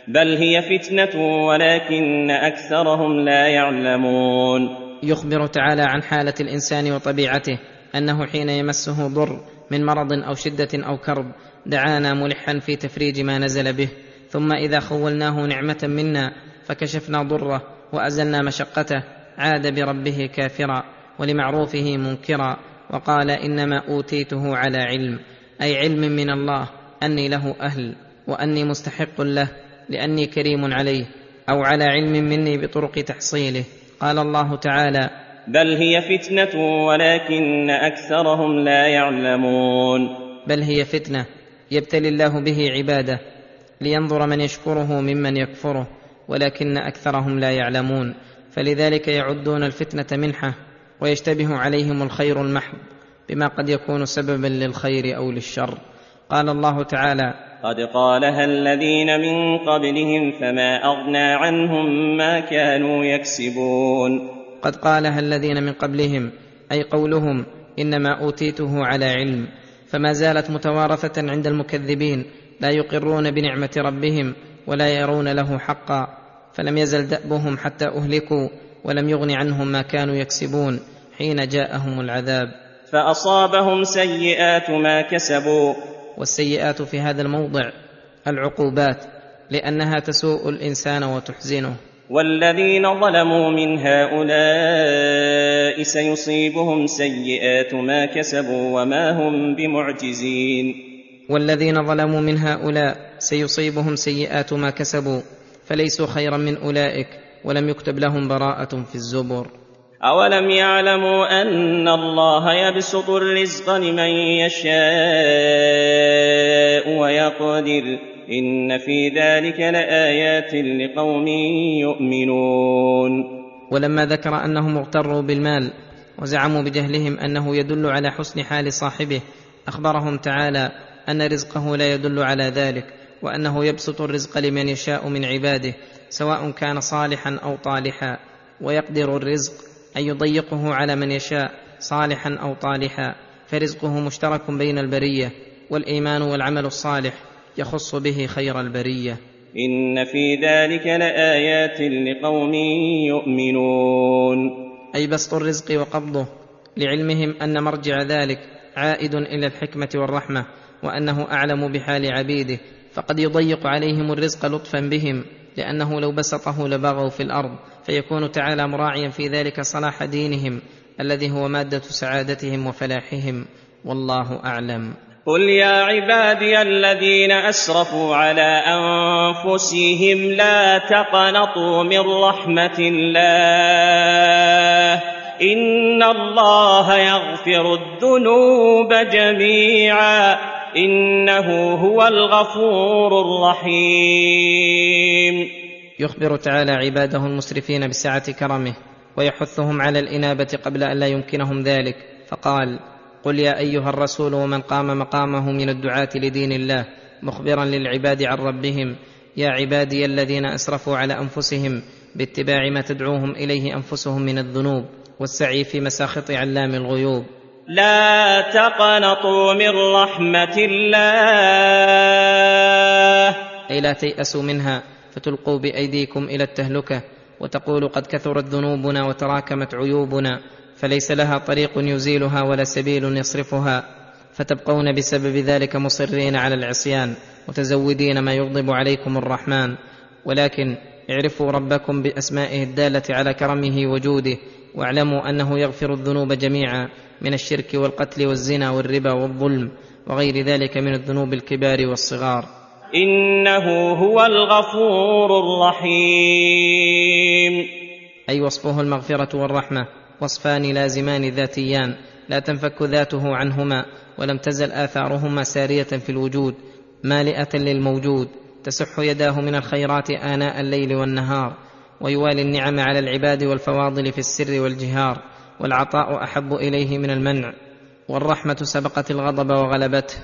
B: بل هي فتنة ولكن أكثرهم لا يعلمون.
C: يخبر تعالى عن حالة الإنسان وطبيعته أنه حين يمسه ضر من مرض أو شدة أو كرب دعانا ملحا في تفريج ما نزل به. ثم إذا خولناه نعمة منا فكشفنا ضره وأزلنا مشقته عاد بربه كافرا ولمعروفه منكرا وقال إنما أوتيته على علم أي علم من الله أني له أهل وأني مستحق له لأني كريم عليه أو على علم مني بطرق تحصيله. قال الله تعالى
B: بل هي فتنة ولكن أكثرهم لا يعلمون.
C: بل هي فتنة يبتلي الله به عباده لينظر من يشكره ممن يكفره ولكن أكثرهم لا يعلمون. فلذلك يعدون الفتنة منحة ويشتبه عليهم الخير المحض بما قد يكون سببا للخير أو للشر. قال الله تعالى
B: قد قالها الذين من قبلهم فما اغنى عنهم ما كانوا يكسبون
C: قد قالها الذين من قبلهم أي قولهم إنما أوتيته على علم فما زالت متوارثة عند المكذبين لا يقرون بنعمة ربهم ولا يرون له حقا فلم يزل دأبهم حتى أهلكوا ولم يغن عنهم ما كانوا يكسبون حين جاءهم العذاب.
B: فأصابهم سيئات ما كسبوا
C: والسيئات في هذا الموضع العقوبات لأنها تسوء الإنسان وتحزنه.
B: والذين ظلموا من هؤلاء سيصيبهم سيئات ما كسبوا وما هم بمعجزين.
C: والذين ظلموا من هؤلاء سيصيبهم سيئات ما كسبوا فليسوا خيرا من أولئك ولم يكتب لهم براءة في الزبر.
B: أولم يعلموا أن الله يبسط الرزق لمن يشاء ويقدر إن في ذلك لآيات لقوم يؤمنون.
C: ولما ذكر أنهم اغتروا بالمال وزعموا بجهلهم أنه يدل على حسن حال صاحبه أخبرهم تعالى أن رزقه لا يدل على ذلك وأنه يبسط الرزق لمن يشاء من عباده سواء كان صالحا أو طالحا ويقدر الرزق أن يضيقه على من يشاء صالحا أو طالحا. فرزقه مشترك بين البرية والإيمان والعمل الصالح يخص به خير البرية.
B: إن في ذلك لآيات لقوم يؤمنون.
C: أي بسط الرزق وقبضه. لعلمهم أن مرجع ذلك عائد إلى الحكمة والرحمة وأنه أعلم بحال عبيده. فقد يضيق عليهم الرزق لطفا بهم. لأنه لو بسطه لبغوا في الأرض فيكون تعالى مراعيا في ذلك صلاح دينهم الذي هو مادة سعادتهم وفلاحهم. والله أعلم.
B: قل يا عبادي الذين أسرفوا على أنفسهم لا تقنطوا من رحمة الله. إن الله يغفر الذنوب جميعا. إنه هو الغفور الرحيم.
C: يخبر تعالى عباده المسرفين بسعة كرمه ويحثهم على الإنابة قبل أن لا يمكنهم ذلك. فقال قل يا أيها الرسول ومن قام مقامه من الدعاة لدين الله مخبرا للعباد عن ربهم يا عبادي الذين أسرفوا على أنفسهم باتباع ما تدعوهم إليه أنفسهم من الذنوب والسعي في مساخط علام الغيوب.
B: لا تقنطوا من رحمة الله.
C: أي لا تيأسوا منها فتلقوا بأيديكم إلى التهلكة وتقولوا قد كثرت ذنوبنا وتراكمت عيوبنا فليس لها طريق يزيلها ولا سبيل يصرفها. فتبقون بسبب ذلك مصرين على العصيان متزودين ما يغضب عليكم الرحمن. ولكن اعرفوا ربكم بأسمائه الدالة على كرمه وجوده واعلموا أنه يغفر الذنوب جميعا من الشرك والقتل والزنا والربا والظلم وغير ذلك من الذنوب الكبار والصغار.
B: إنه هو الغفور الرحيم.
C: أي وصفه المغفرة والرحمة وصفان لازمان ذاتيان لا تنفك ذاته عنهما ولم تزل آثارهما سارية في الوجود مالئة للموجود تسح يداه من الخيرات آناء الليل والنهار ويوالي النعم على العباد والفواضل في السر والجهار والعطاء أحب إليه من المنع والرحمة سبقت الغضب وغلبته.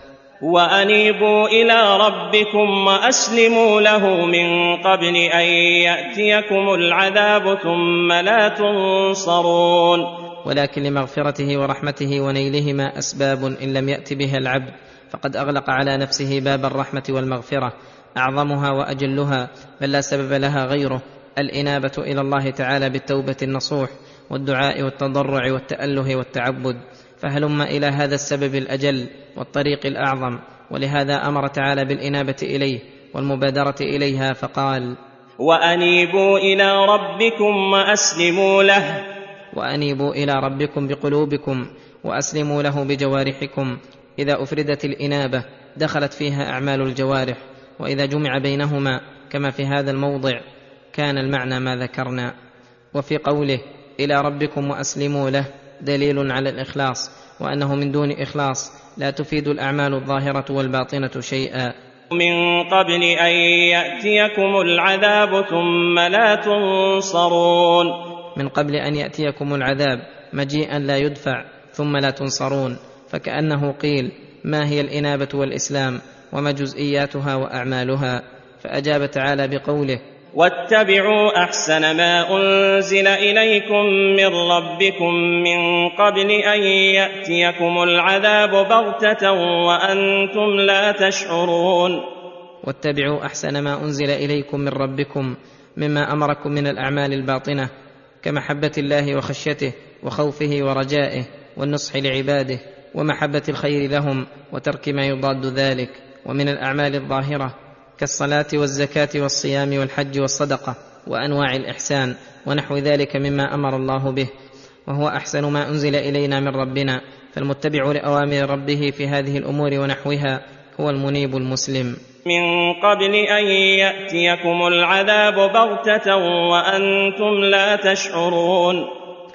B: وأنيبوا إلى ربكم وأسلموا له من قبل أن يأتيكم العذاب ثم لا تنصرون.
C: ولكن لمغفرته ورحمته ونيلهما أسباب إن لم يأت بها العبد فقد أغلق على نفسه باب الرحمة والمغفرة أعظمها وأجلها بل لا سبب لها غيره. الإنابة إلى الله تعالى بالتوبة النصوح والدعاء والتضرع والتأله والتعبد فهلم إلى هذا السبب الأجل والطريق الأعظم ولهذا أمر تعالى بالإنابة إليه والمبادرة إليها فقال
B: وأنيبوا إلى ربكم وأسلموا له.
C: وأنيبوا إلى ربكم بقلوبكم وأسلموا له بجوارحكم. إذا أفردت الإنابة دخلت فيها أعمال الجوارح وإذا جمع بينهما كما في هذا الموضع كان المعنى ما ذكرنا. وفي قوله إلى ربكم وأسلموا له دليل على الإخلاص وأنه من دون إخلاص لا تفيد الأعمال الظاهرة والباطنة شيئا.
B: من قبل أن يأتيكم العذاب ثم لا تنصرون.
C: من قبل أن يأتيكم العذاب مجيئا لا يدفع ثم لا تنصرون فكأنه قيل ما هي الإنابة والإسلام وما جزئياتها وأعمالها. فأجاب تعالى بقوله
B: واتبعوا أحسن ما أنزل إليكم من ربكم من قبل أن يأتيكم العذاب بغتة وأنتم لا تشعرون.
C: واتبعوا أحسن ما أنزل إليكم من ربكم مما أمركم من الأعمال الباطنة كمحبة الله وخشيته وخوفه ورجائه والنصح لعباده ومحبة الخير لهم وترك ما يضاد ذلك ومن الأعمال الظاهرة كالصلاة والزكاة والصيام والحج والصدقة وأنواع الإحسان ونحو ذلك مما أمر الله به وهو أحسن ما أنزل إلينا من ربنا فالمتبع لأوامر ربه في هذه الأمور ونحوها هو المنيب المسلم.
B: من قبل أن يأتيكم العذاب بغتة وأنتم لا تشعرون.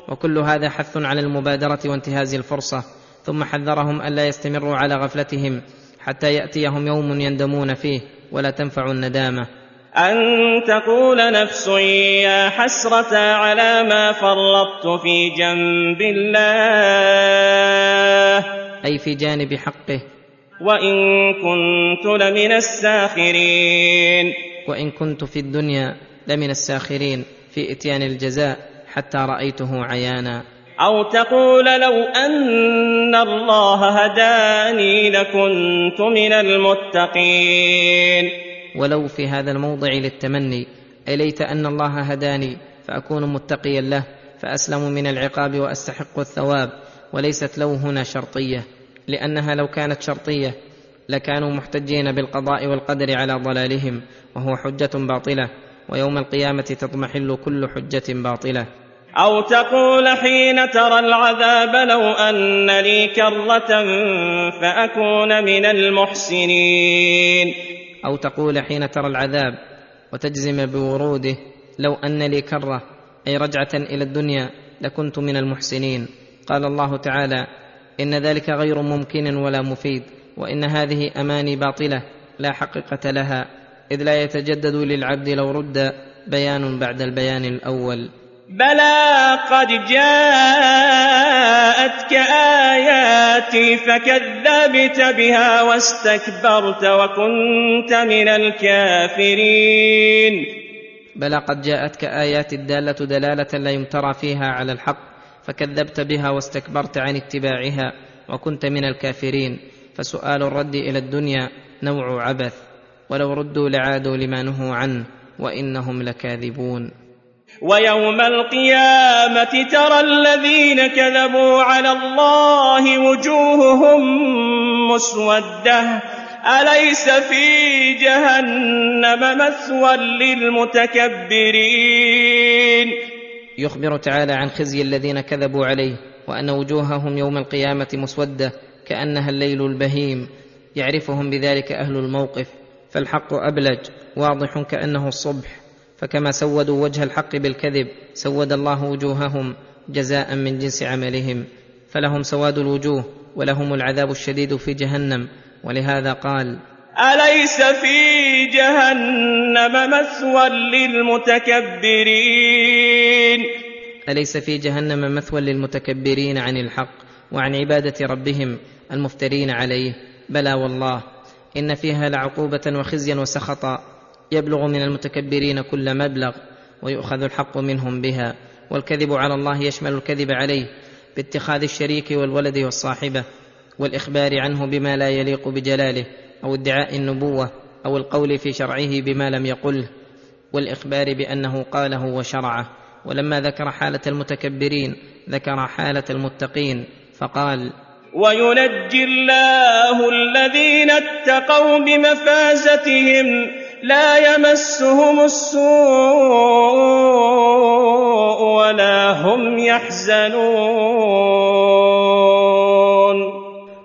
C: وكل هذا حث على المبادرة وانتهاز الفرصة ثم حذرهم الا يستمروا على غفلتهم حتى يأتيهم يوم يندمون فيه. ولا تنفع الندامة.
B: أن تقول نفس يا حسرة على ما فرطت في جنب الله.
C: أي في جانب حقه.
B: وإن كنت لمن الساخرين.
C: وإن كنت في الدنيا لمن الساخرين في إتيان الجزاء حتى رأيته عيانا.
B: أو تقول لو أن الله هداني لكنت من المتقين.
C: ولو في هذا الموضع للتمني اي ليت أن الله هداني فأكون متقيا له فأسلم من العقاب وأستحق الثواب وليست لو هنا شرطية. لأنها لو كانت شرطية لكانوا محتجين بالقضاء والقدر على ضلالهم وهو حجة باطلة ويوم القيامة تضمحل كل حجة باطلة.
B: أو تقول حين ترى العذاب لو أن لي كرة فأكون من المحسنين.
C: أو تقول حين ترى العذاب وتجزم بوروده لو أن لي كرة أي رجعة إلى الدنيا لكنت من المحسنين. قال الله تعالى إن ذلك غير ممكن ولا مفيد وإن هذه أماني باطلة لا حقيقة لها إذ لا يتجدد للعبد لو رد بيان بعد البيان الأول.
B: بلى قد جاءتك آياتي فكذبت بها واستكبرت وكنت من الكافرين.
C: بلى قد جاءتك ايات الداله دلاله لا يمترى فيها على الحق فكذبت بها واستكبرت عن اتباعها وكنت من الكافرين. فسؤال الرد إلى الدنيا نوع عبث ولو ردوا لعادوا لما نهوا عنه وانهم لكاذبون.
B: ويوم القيامة ترى الذين كذبوا على الله وجوههم مسودة. أليس في جهنم مثوى للمتكبرين؟
C: يخبر تعالى عن خزي الذين كذبوا عليه وأن وجوههم يوم القيامة مسودة كأنها الليل البهيم. يعرفهم بذلك أهل الموقف فالحق أبلج واضح كأنه الصبح. فكما سودوا وجه الحق بالكذب سود الله وجوههم جزاء من جنس عملهم فلهم سواد الوجوه ولهم العذاب الشديد في جهنم. ولهذا قال
B: أليس في جهنم مثوى للمتكبرين؟
C: أليس في جهنم مثوى للمتكبرين عن الحق وعن عبادة ربهم المفترين عليه؟ بلى والله إن فيها لعقوبة وخزيا وسخطا. يبلغ من المتكبرين كل مبلغ ويؤخذ الحق منهم بها والكذب على الله يشمل الكذب عليه باتخاذ الشريك والولد والصاحبة والإخبار عنه بما لا يليق بجلاله أو ادعاء النبوة أو القول في شرعه بما لم يقله والإخبار بأنه قاله وشرعه. ولما ذكر حالة المتكبرين ذكر حالة المتقين فقال
B: وينجي الله الذين اتقوا بمفازتهم لا يمسهم السوء ولا هم يحزنون.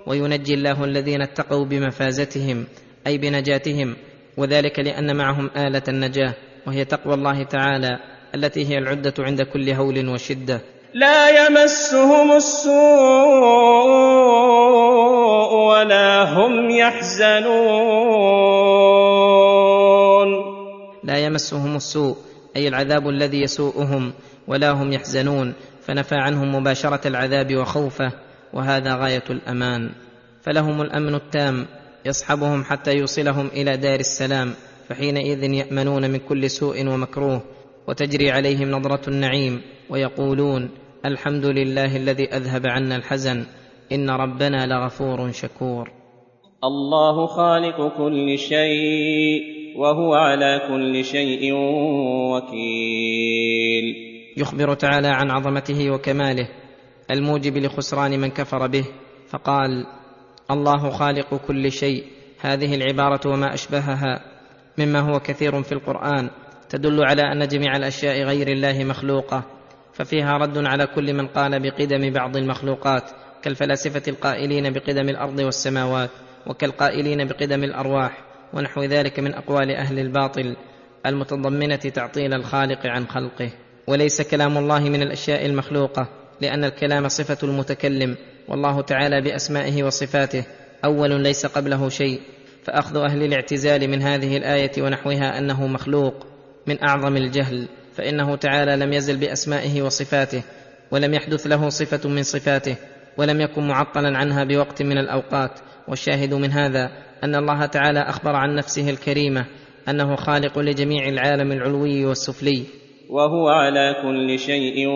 C: وينجي الله الذين اتقوا بمفازتهم أي بنجاتهم وذلك لأن معهم آلة النجاة وهي تقوى الله تعالى التي هي العدة عند كل هول وشدة.
B: لا يمسهم السوء ولا هم يحزنون.
C: لا يمسهم السوء أي العذاب الذي يسوءهم ولا هم يحزنون فنفى عنهم مباشرة العذاب وخوفه وهذا غاية الأمان. فلهم الأمن التام يصحبهم حتى يوصلهم إلى دار السلام فحينئذ يأمنون من كل سوء ومكروه وتجري عليهم نظرة النعيم ويقولون الحمد لله الذي أذهب عنا الحزن إن ربنا لغفور شكور.
B: الله خالق كل شيء وهو على كل شيء وكيل.
C: يخبر تعالى عن عظمته وكماله الموجب لخسران من كفر به فقال الله خالق كل شيء هذه العبارة وما أشبهها مما هو كثير في القرآن تدل على أن جميع الأشياء غير الله مخلوقة ففيها رد على كل من قال بقدم بعض المخلوقات كالفلاسفة القائلين بقدم الأرض والسماوات وكالقائلين بقدم الأرواح ونحو ذلك من أقوال أهل الباطل المتضمنة تعطيل الخالق عن خلقه. وليس كلام الله من الأشياء المخلوقة لأن الكلام صفة المتكلم والله تعالى بأسمائه وصفاته أول ليس قبله شيء. فأخذ أهل الاعتزال من هذه الآية ونحوها أنه مخلوق. من أعظم الجهل فإنه تعالى لم يزل بأسمائه وصفاته ولم يحدث له صفة من صفاته ولم يكن معطلا عنها بوقت من الأوقات. والشاهد من هذا أن الله تعالى أخبر عن نفسه الكريمة أنه خالق لجميع العالم العلوي والسفلي.
B: وهو على كل شيء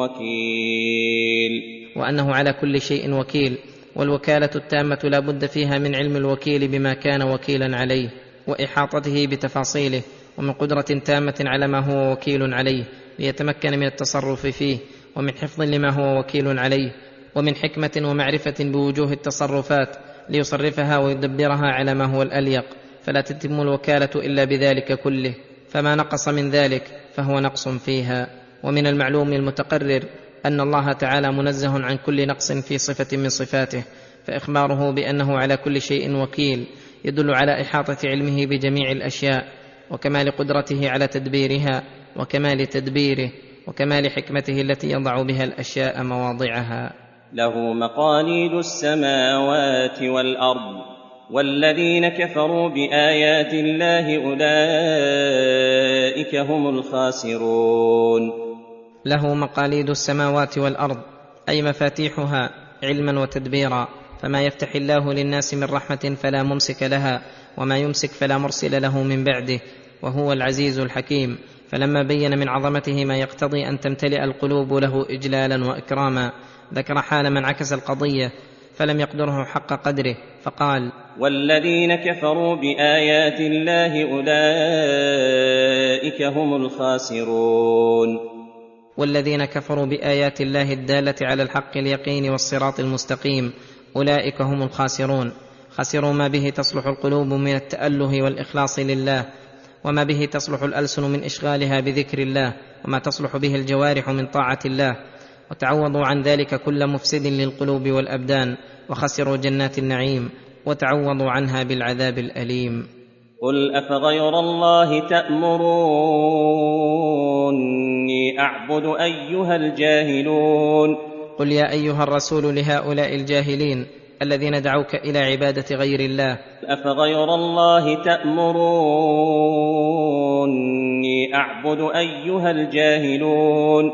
B: وكيل.
C: وأنه على كل شيء وكيل والوكالة التامة لا بد فيها من علم الوكيل بما كان وكيلا عليه وإحاطته بتفاصيله. ومن قدرة تامة على ما هو وكيل عليه ليتمكن من التصرف فيه ومن حفظ لما هو وكيل عليه ومن حكمة ومعرفة بوجوه التصرفات ليصرفها ويدبرها على ما هو الأليق. فلا تتم الوكالة إلا بذلك كله. فما نقص من ذلك فهو نقص فيها. ومن المعلوم المتقرر أن الله تعالى منزه عن كل نقص في صفة من صفاته فإخباره بأنه على كل شيء وكيل يدل على إحاطة علمه بجميع الأشياء. وكمال قدرته على تدبيرها وكمال تدبيره وكمال حكمته التي يضع بها الأشياء مواضعها.
B: له مقاليد السماوات والأرض والذين كفروا بآيات الله أولئك هم الخاسرون.
C: له مقاليد السماوات والأرض أي مفاتيحها علما وتدبيرا. فما يفتح الله للناس من رحمة فلا ممسك لها وما يمسك فلا مرسل له من بعده. وهو العزيز الحكيم. فلما بين من عظمته ما يقتضي أن تمتلئ القلوب له اجلالا وإكراما ذكر حال من عكس القضية فلم يقدره حق قدره فقال
B: والذين كفروا بآيات الله أولئك هم الخاسرون.
C: والذين كفروا بآيات الله الدالة على الحق اليقين والصراط المستقيم أولئك هم الخاسرون. خسروا ما به تصلح القلوب من التأله والإخلاص لله. وما به تصلح الألسن من إشغالها بذكر الله وما تصلح به الجوارح من طاعة الله. وتعوضوا عن ذلك كل مفسد للقلوب والأبدان وخسروا جنات النعيم وتعوضوا عنها بالعذاب الأليم.
B: قل أفغير الله تأمروني أعبد أيها الجاهلون؟
C: قل يا أيها الرسول لهؤلاء الجاهلين الذين دعوك إلى عبادة غير الله.
B: أفغير الله تأمروني أعبد أيها الجاهلون.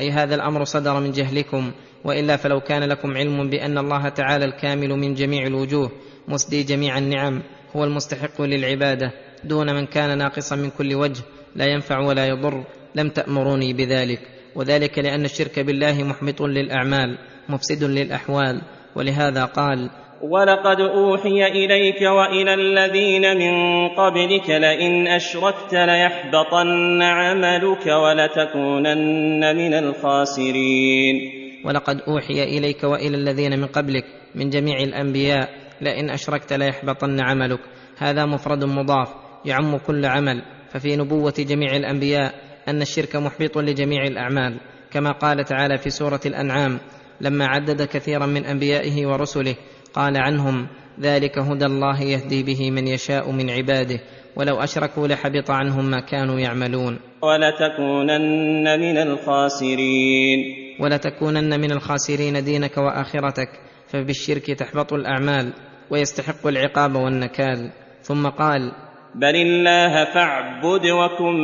C: أي هذا الأمر صدر من جهلكم وإلا فلو كان لكم علم بأن الله تعالى الكامل من جميع الوجوه مسدي جميع النعم هو المستحق للعبادة. دون من كان ناقصا من كل وجه لا ينفع ولا يضر لم تأمروني بذلك. وذلك لأن الشرك بالله محبط للأعمال مفسد للأحوال. ولهذا قال
B: ولقد أوحي إليك وإلى الذين من قبلك لئن أشركت ليحبطن عملك ولتكونن من الخاسرين.
C: ولقد أوحي إليك وإلى الذين من قبلك من جميع الأنبياء لئن أشركت ليحبطن عملك. هذا مفرد مضاف يعم كل عمل. ففي نبوة جميع الأنبياء أن الشرك محبط لجميع الأعمال كما قال تعالى في سورة الأنعام لما عدد كثيرا من أنبيائه ورسله قال عنهم ذلك هدى الله يهدي به من يشاء من عباده ولو أشركوا لحبط عنهم ما كانوا يعملون.
B: ولتكونن من الخاسرين.
C: ولتكونن من الخاسرين دينك وآخرتك فبالشرك تحبط الأعمال ويستحق العقاب والنكال. ثم قال
B: بل الله فاعبد وكن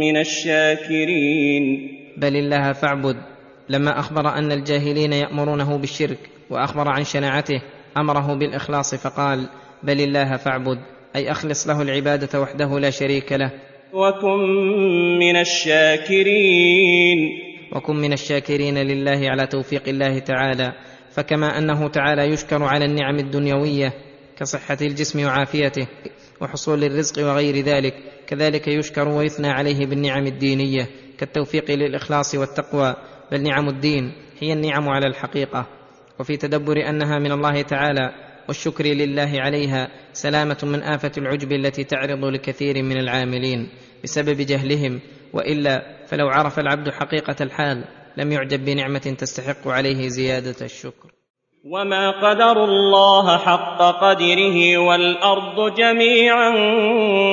B: من الشاكرين.
C: بل الله فاعبد لما أخبر أن الجاهلين يأمرونه بالشرك وأخبر عن شناعته أمره بالإخلاص فقال بل الله فاعبد أي أخلص له العبادة وحده لا شريك له.
B: وكن من الشاكرين.
C: وكن من الشاكرين لله على توفيق الله تعالى فكما أنه تعالى يشكر على النعم الدنيوية كصحة الجسم وعافيته وحصول الرزق وغير ذلك كذلك يشكر ويثنى عليه بالنعم الدينية كالتوفيق للإخلاص والتقوى. بل نعم الدين هي النعم على الحقيقة. وفي تدبر أنها من الله تعالى والشكر لله عليها سلامة من آفة العجب التي تعرض لكثير من العاملين بسبب جهلهم. وإلا فلو عرف العبد حقيقة الحال لم يعجب بنعمة تستحق عليه زيادة الشكر.
B: وما قدر الله حق قدره والأرض جميعا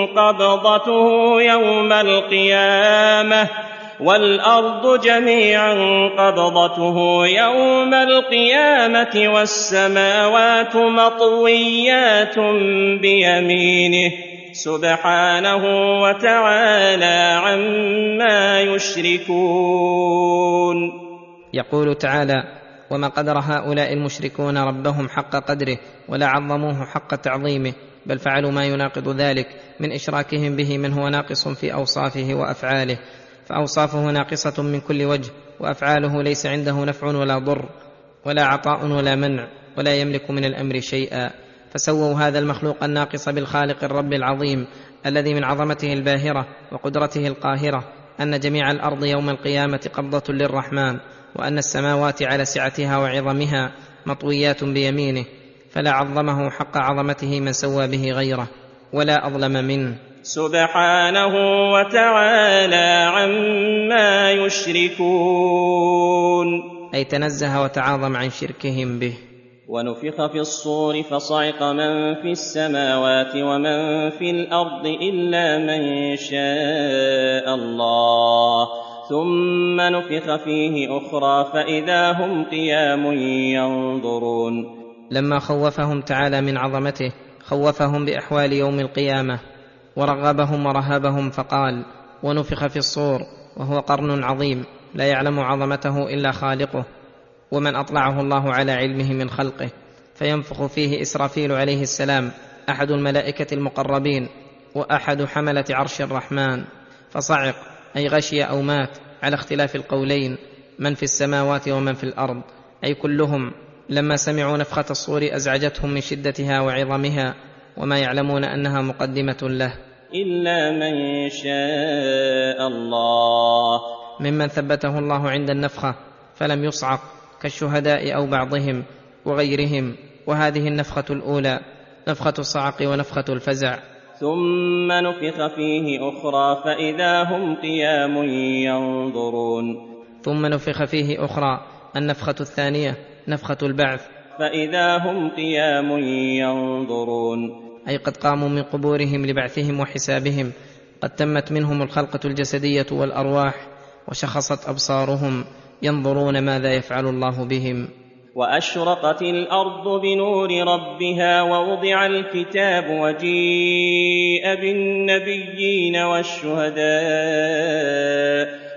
B: قبضته يوم القيامة. والأرض جميعا قبضته يوم القيامة والسماوات مطويات بيمينه سبحانه وتعالى عما يشركون.
C: يقول تعالى وما قدر هؤلاء المشركون ربهم حق قدره ولا عظموه حق تعظيمه بل فعلوا ما يناقض ذلك من إشراكهم به من هو ناقص في أوصافه وأفعاله فأوصافه ناقصة من كل وجه وأفعاله ليس عنده نفع ولا ضر ولا عطاء ولا منع ولا يملك من الأمر شيئا. فسووا هذا المخلوق الناقص بالخالق الرب العظيم الذي من عظمته الباهرة وقدرته القاهرة أن جميع الأرض يوم القيامة قبضة للرحمن وأن السماوات على سعتها وعظمها مطويات بيمينه فلا عظمه حق عظمته من سوى به غيره ولا أظلم منه.
B: سبحانه وتعالى عما يشركون.
C: أي تنزه وتعاظم عن شركهم به.
B: ونفخ في الصور فصعق من في السماوات ومن في الأرض إلا من شاء الله. ثم نفخ فيه أخرى فإذا هم قيام ينظرون.
C: لما خوفهم تعالى من عظمته خوفهم بأحوال يوم القيامة. ورغبهم ورهبهم فقال ونفخ في الصور وهو قرن عظيم لا يعلم عظمته إلا خالقه ومن أطلعه الله على علمه من خلقه فينفخ فيه إسرافيل عليه السلام أحد الملائكة المقربين وأحد حملة عرش الرحمن فصعق أي غشي أو مات على اختلاف القولين من في السماوات ومن في الأرض أي كلهم لما سمعوا نفخة الصور أزعجتهم من شدتها وعظمها وما يعلمون أنها مقدمة له.
B: إلا من شاء الله.
C: ممن ثبته الله عند النفخة فلم يصعق كالشهداء أو بعضهم وغيرهم. وهذه النفخة الأولى نفخة الصعق ونفخة الفزع.
B: ثم نفخ فيه أخرى فإذا هم قيام ينظرون.
C: ثم نفخ فيه أخرى النفخة الثانية نفخة البعث.
B: فإذا هم قيام ينظرون.
C: أي قد قاموا من قبورهم لبعثهم وحسابهم قد تمت منهم الخلقة الجسدية والأرواح وشخصت أبصارهم ينظرون ماذا يفعل الله بهم.
B: وأشرقت الأرض بنور ربها ووضع الكتاب وجيء بالنبيين والشهداء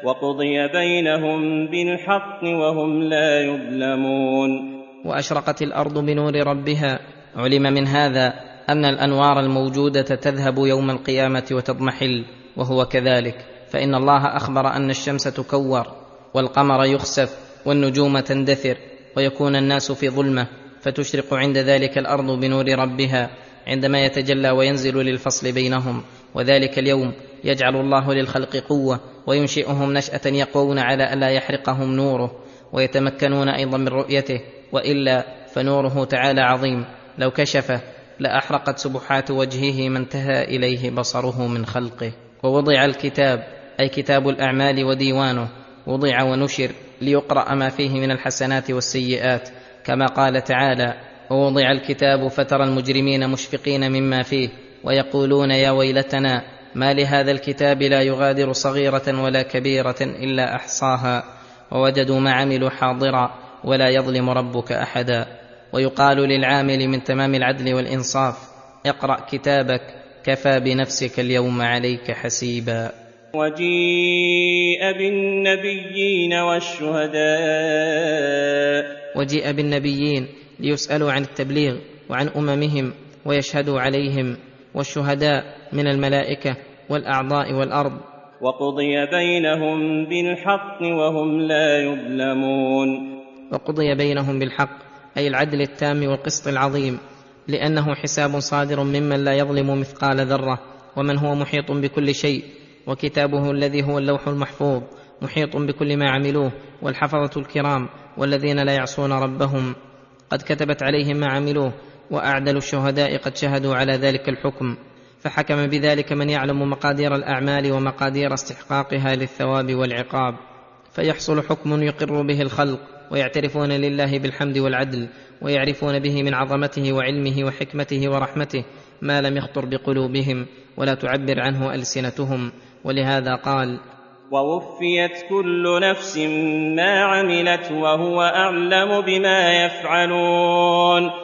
B: وقضي بينهم بالحق وهم لا يظلمون.
C: وأشرقت الأرض بنور ربها. علم من هذا أن الأنوار الموجودة تذهب يوم القيامة وتضمحل وهو كذلك. فإن الله أخبر أن الشمس تكور والقمر يخسف والنجوم تندثر ويكون الناس في ظلمة فتشرق عند ذلك الأرض بنور ربها عندما يتجلى وينزل للفصل بينهم. وذلك اليوم يجعل الله للخلق قوة وينشئهم نشأة يقوون على ألا يحرقهم نوره. ويتمكنون أيضا من رؤيته وإلا فنوره تعالى عظيم. لو كشفه لأحرقت سبحات وجهه ما انتهى إليه بصره من خلقه. ووضع الكتاب أي كتاب الأعمال وديوانه وضع ونشر ليقرأ ما فيه من الحسنات والسيئات. كما قال تعالى ووضع الكتاب فترى المجرمين مشفقين مما فيه ويقولون يا ويلتنا ما لهذا الكتاب لا يغادر صغيرة ولا كبيرة إلا أحصاها. ووجدوا ما عملوا حاضرا ولا يظلم ربك أحدا. ويقال للعامل من تمام العدل والإنصاف اقرأ كتابك كفى بنفسك اليوم عليك حسيبا.
B: وجيء بالنبيين والشهداء.
C: وجيء بالنبيين ليسألوا عن التبليغ وعن أممهم ويشهدوا عليهم. والشهداء من الملائكة والأعضاء والأرض.
B: وقضي بينهم بالحق وهم لا يظلمون.
C: وقضي بينهم بالحق أي العدل التام والقسط العظيم لأنه حساب صادر ممن لا يظلم مثقال ذرة ومن هو محيط بكل شيء وكتابه الذي هو اللوح المحفوظ محيط بكل ما عملوه والحفظة الكرام والذين لا يعصون ربهم. قد كتبت عليهم ما عملوه وأعدل الشهداء قد شهدوا على ذلك الحكم. فحكم بذلك من يعلم مقادير الأعمال ومقادير استحقاقها للثواب والعقاب. فيحصل حكم يقر به الخلق ويعترفون لله بالحمد والعدل ويعرفون به من عظمته وعلمه وحكمته ورحمته ما لم يخطر بقلوبهم ولا تعبر عنه ألسنتهم. ولهذا قال
B: ووفيت كل نفس ما عملت وهو أعلم بما يفعلون.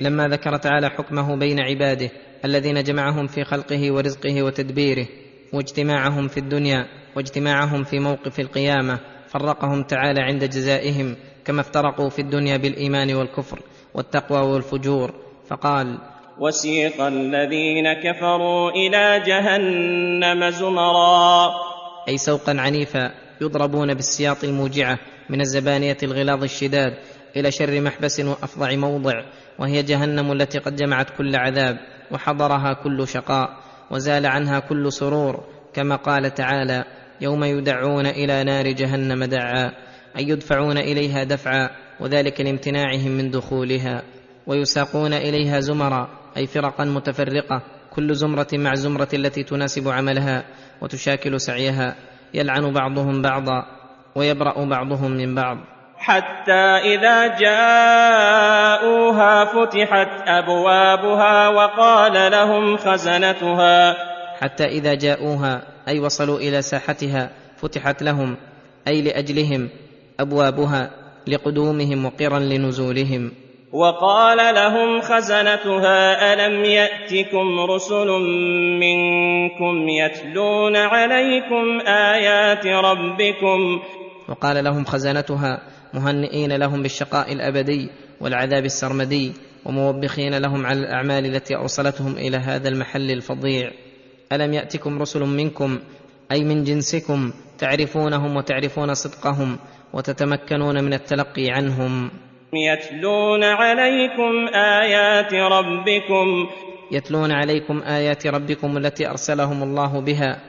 C: لما ذكر تعالى حكمه بين عباده الذين جمعهم في خلقه ورزقه وتدبيره واجتماعهم في الدنيا واجتماعهم في موقف القيامة فرقهم تعالى عند جزائهم كما افترقوا في الدنيا بالإيمان والكفر والتقوى والفجور. فقال
B: وسيق الذين كفروا إلى جهنم زمرا.
C: أي سوقا عنيفا يضربون بالسياط الموجعة من الزبانية الغلاظ الشداد إلى شر محبس وأفظع موضع وهي جهنم التي قد جمعت كل عذاب وحضرها كل شقاء وزال عنها كل سرور كما قال تعالى يوم يدعون إلى نار جهنم دعا أي يدفعون إليها دفعا وذلك لامتناعهم من دخولها ويساقون إليها زمرا أي فرقا متفرقة كل زمرة مع زمرة التي تناسب عملها وتشاكل سعيها يلعن بعضهم بعضا ويبرأ بعضهم من بعض
B: حتى إذا جاءوها فتحت أبوابها وقال لهم خزنتها.
C: حتى إذا جاءوها أي وصلوا إلى ساحتها فتحت لهم أي لأجلهم أبوابها لقدومهم وقرا لنزولهم.
B: وقال لهم خزنتها ألم يأتكم رسل منكم يتلون عليكم آيات ربكم؟
C: وقال لهم خزنتها مهنئين لهم بالشقاء الأبدي والعذاب السرمدي وموبخين لهم على الأعمال التي اوصلتهم إلى هذا المحل الفظيع. ألم يأتكم رسل منكم أي من جنسكم تعرفونهم وتعرفون صدقهم وتتمكنون من التلقي عنهم؟
B: يتلون عليكم آيات ربكم.
C: يتلون عليكم آيات ربكم التي أرسلهم الله بها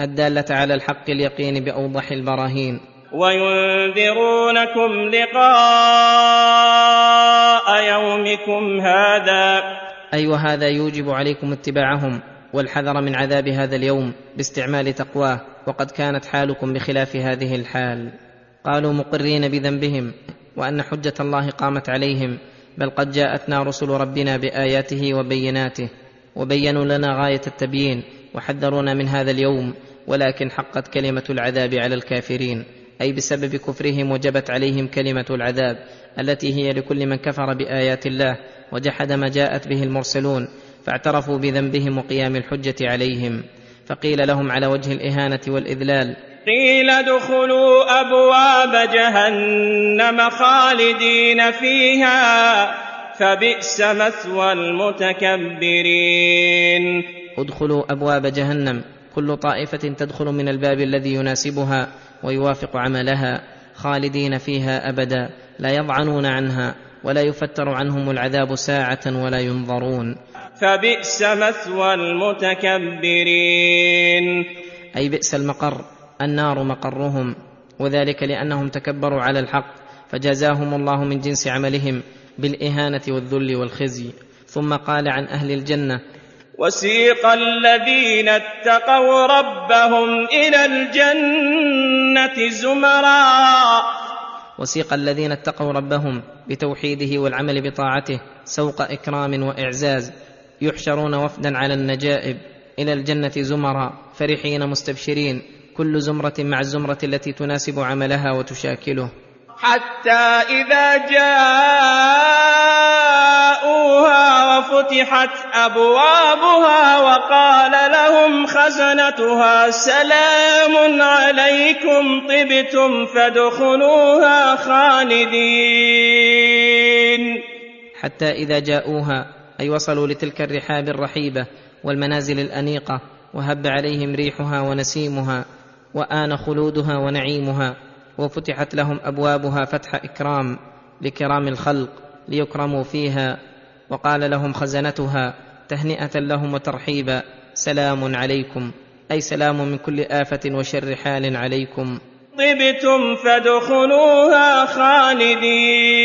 C: الدالة على الحق اليقين بأوضح البراهين.
B: وينذرونكم لقاء يومكم هذا.
C: اي وهذا يوجب عليكم اتباعهم والحذر من عذاب هذا اليوم باستعمال تقواه وقد كانت حالكم بخلاف هذه الحال. قالوا مقرين بذنبهم وأن حجة الله قامت عليهم بل قد جاءتنا رسل ربنا بآياته وبيناته وبينوا لنا غاية التبيين وحذرونا من هذا اليوم ولكن حقت كلمة العذاب على الكافرين. أي بسبب كفرهم وجبت عليهم كلمة العذاب التي هي لكل من كفر بآيات الله وجحد ما جاءت به المرسلون فاعترفوا بذنبهم وقيام الحجة عليهم. فقيل لهم على وجه الإهانة والإذلال.
B: قيل ادخلوا أبواب جهنم خالدين فيها فبئس مثوى المتكبرين.
C: ادخلوا أبواب جهنم. كل طائفة تدخل من الباب الذي يناسبها. ويوافق عملها خالدين فيها أبدا لا يضعنون عنها ولا يفتر عنهم العذاب ساعة ولا ينظرون.
B: فبئس مثوى المتكبرين.
C: أي بئس المقر النار مقرهم وذلك لأنهم تكبروا على الحق فجازاهم الله من جنس عملهم بالإهانة والذل والخزي. ثم قال عن أهل الجنة
B: وسيق الذين اتقوا ربهم إلى الجنة زمرا.
C: وسيق الذين اتقوا ربهم بتوحيده والعمل بطاعته سوق إكرام وإعزاز يحشرون وفدا على النجائب إلى الجنة زمرا فرحين مستبشرين كل زمرة مع الزمرة التي تناسب عملها وتشاكله.
B: حتى إذا جاءوها وفتحت أبوابها وقال لهم خزنتها سلام عليكم طبتم فادخلوها خالدين.
C: حتى إذا جاءوها أي وصلوا لتلك الرحاب الرحيبة والمنازل الأنيقة وهب عليهم ريحها ونسيمها وآن خلودها ونعيمها وفتحت لهم أبوابها فتح إكرام لكرام الخلق ليكرموا فيها. وقال لهم خزنتها تهنئة لهم وترحيبا سلام عليكم. أي سلام من كل آفة وشر حال عليكم.
B: طبتم فادخلوها خالدين.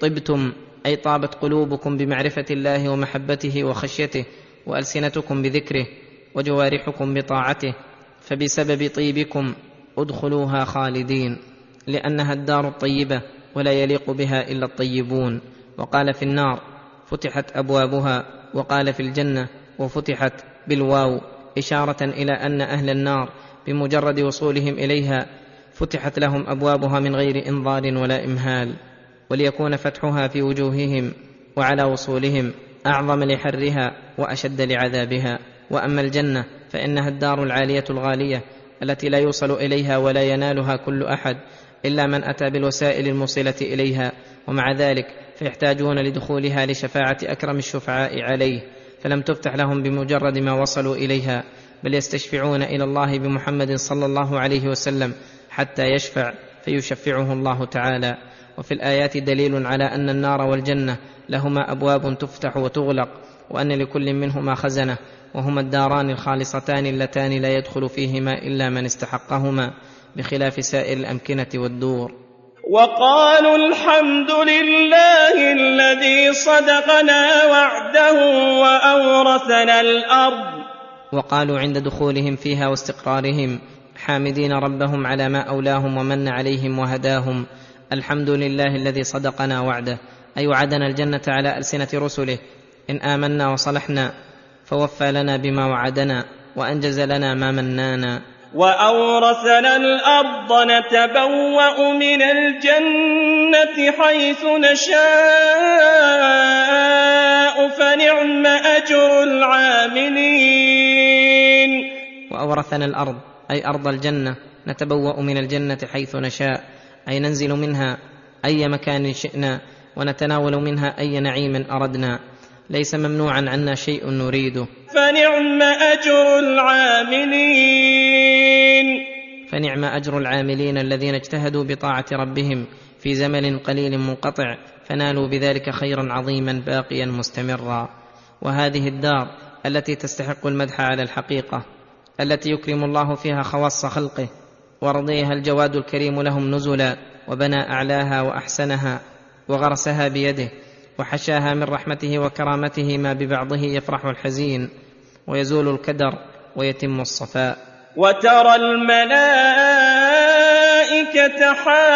C: طبتم أي طابت قلوبكم بمعرفة الله ومحبته وخشيته وألسنتكم بذكره وجوارحكم بطاعته فبسبب طيبكم ادخلوها خالدين لأنها الدار الطيبة ولا يليق بها إلا الطيبون. وقال في النار فتحت أبوابها وقال في الجنة وفتحت بالواو إشارة إلى أن أهل النار بمجرد وصولهم إليها فتحت لهم أبوابها من غير إنظار ولا إمهال وليكون فتحها في وجوههم وعلى وصولهم أعظم لحرها وأشد لعذابها. وأما الجنة فإنها الدار العالية الغالية التي لا يوصل إليها ولا ينالها كل أحد إلا من أتى بالوسائل الموصلة إليها ومع ذلك فيحتاجون لدخولها لشفاعة أكرم الشفعاء عليه فلم تفتح لهم بمجرد ما وصلوا إليها بل يستشفعون إلى الله بمحمد صلى الله عليه وسلم حتى يشفع فيشفعه الله تعالى. وفي الآيات دليل على أن النار والجنة لهما أبواب تفتح وتغلق وأن لكل منهما خزنة وهما الداران الخالصتان اللتان لا يدخل فيهما إلا من استحقهما بخلاف سائر الأمكنة والدور.
B: وقالوا الحمد لله الذي صدقنا وعده وأورثنا الأرض.
C: وقالوا عند دخولهم فيها واستقرارهم حامدين ربهم على ما أولاهم ومن عليهم وهداهم. الحمد لله الذي صدقنا وعده. أي وعدنا الجنة على ألسنة رسله. إن آمنا وصلحنا فوفى لنا بما وعدنا وأنجز لنا ما منانا.
B: وأورثنا الأرض نتبوأ من الجنة حيث نشاء فنعم أجر العاملين.
C: وأورثنا الأرض أي أرض الجنة نتبوأ من الجنة حيث نشاء أي ننزل منها أي مكان شئنا ونتناول منها أي نعيم أردنا. ليس ممنوعا عنا شيء نريده.
B: فنعم أجر العاملين.
C: فنعم أجر العاملين الذين اجتهدوا بطاعة ربهم في زمن قليل منقطع فنالوا بذلك خيرا عظيما باقيا مستمرا. وهذه الدار التي تستحق المدح على الحقيقة التي يكرم الله فيها خواص خلقه ورضيها الجواد الكريم لهم نزلا وبنى أعلاها وأحسنها وغرسها بيده وحشاها من رحمته وكرامته ما ببعضه يفرح الحزين ويزول الكدر ويتم الصفاء.
B: وترى الملائكة حافين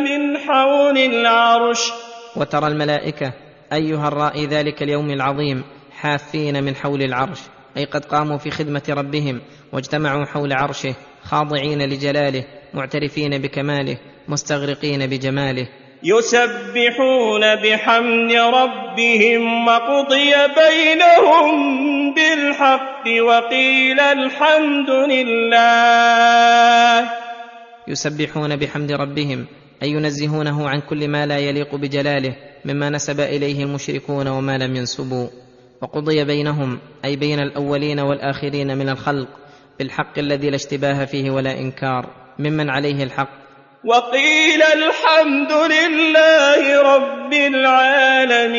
B: من حول العرش.
C: وترى الملائكة أيها الرائي ذلك اليوم العظيم حافين من حول العرش أي قد قاموا في خدمة ربهم واجتمعوا حول عرشه خاضعين لجلاله معترفين بكماله مستغرقين بجماله.
B: يسبحون بحمد ربهم وقضي بينهم بالحق وقيل الحمد لله.
C: يسبحون بحمد ربهم أي ينزهونه عن كل ما لا يليق بجلاله مما نسب إليه المشركون وما لم ينسبوا. وقضي بينهم أي بين الأولين والآخرين من الخلق بالحق الذي لا اشتباه فيه ولا إنكار ممن عليه الحق.
B: وقيل الحمد لله رب العالمين.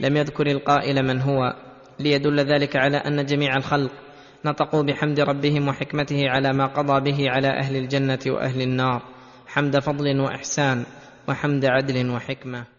C: لم يذكر القائل من هو ليدل ذلك على أن جميع الخلق نطقوا بحمد ربهم وحكمته على ما قضى به على أهل الجنة وأهل النار حمد فضل وإحسان وحمد عدل وحكمة.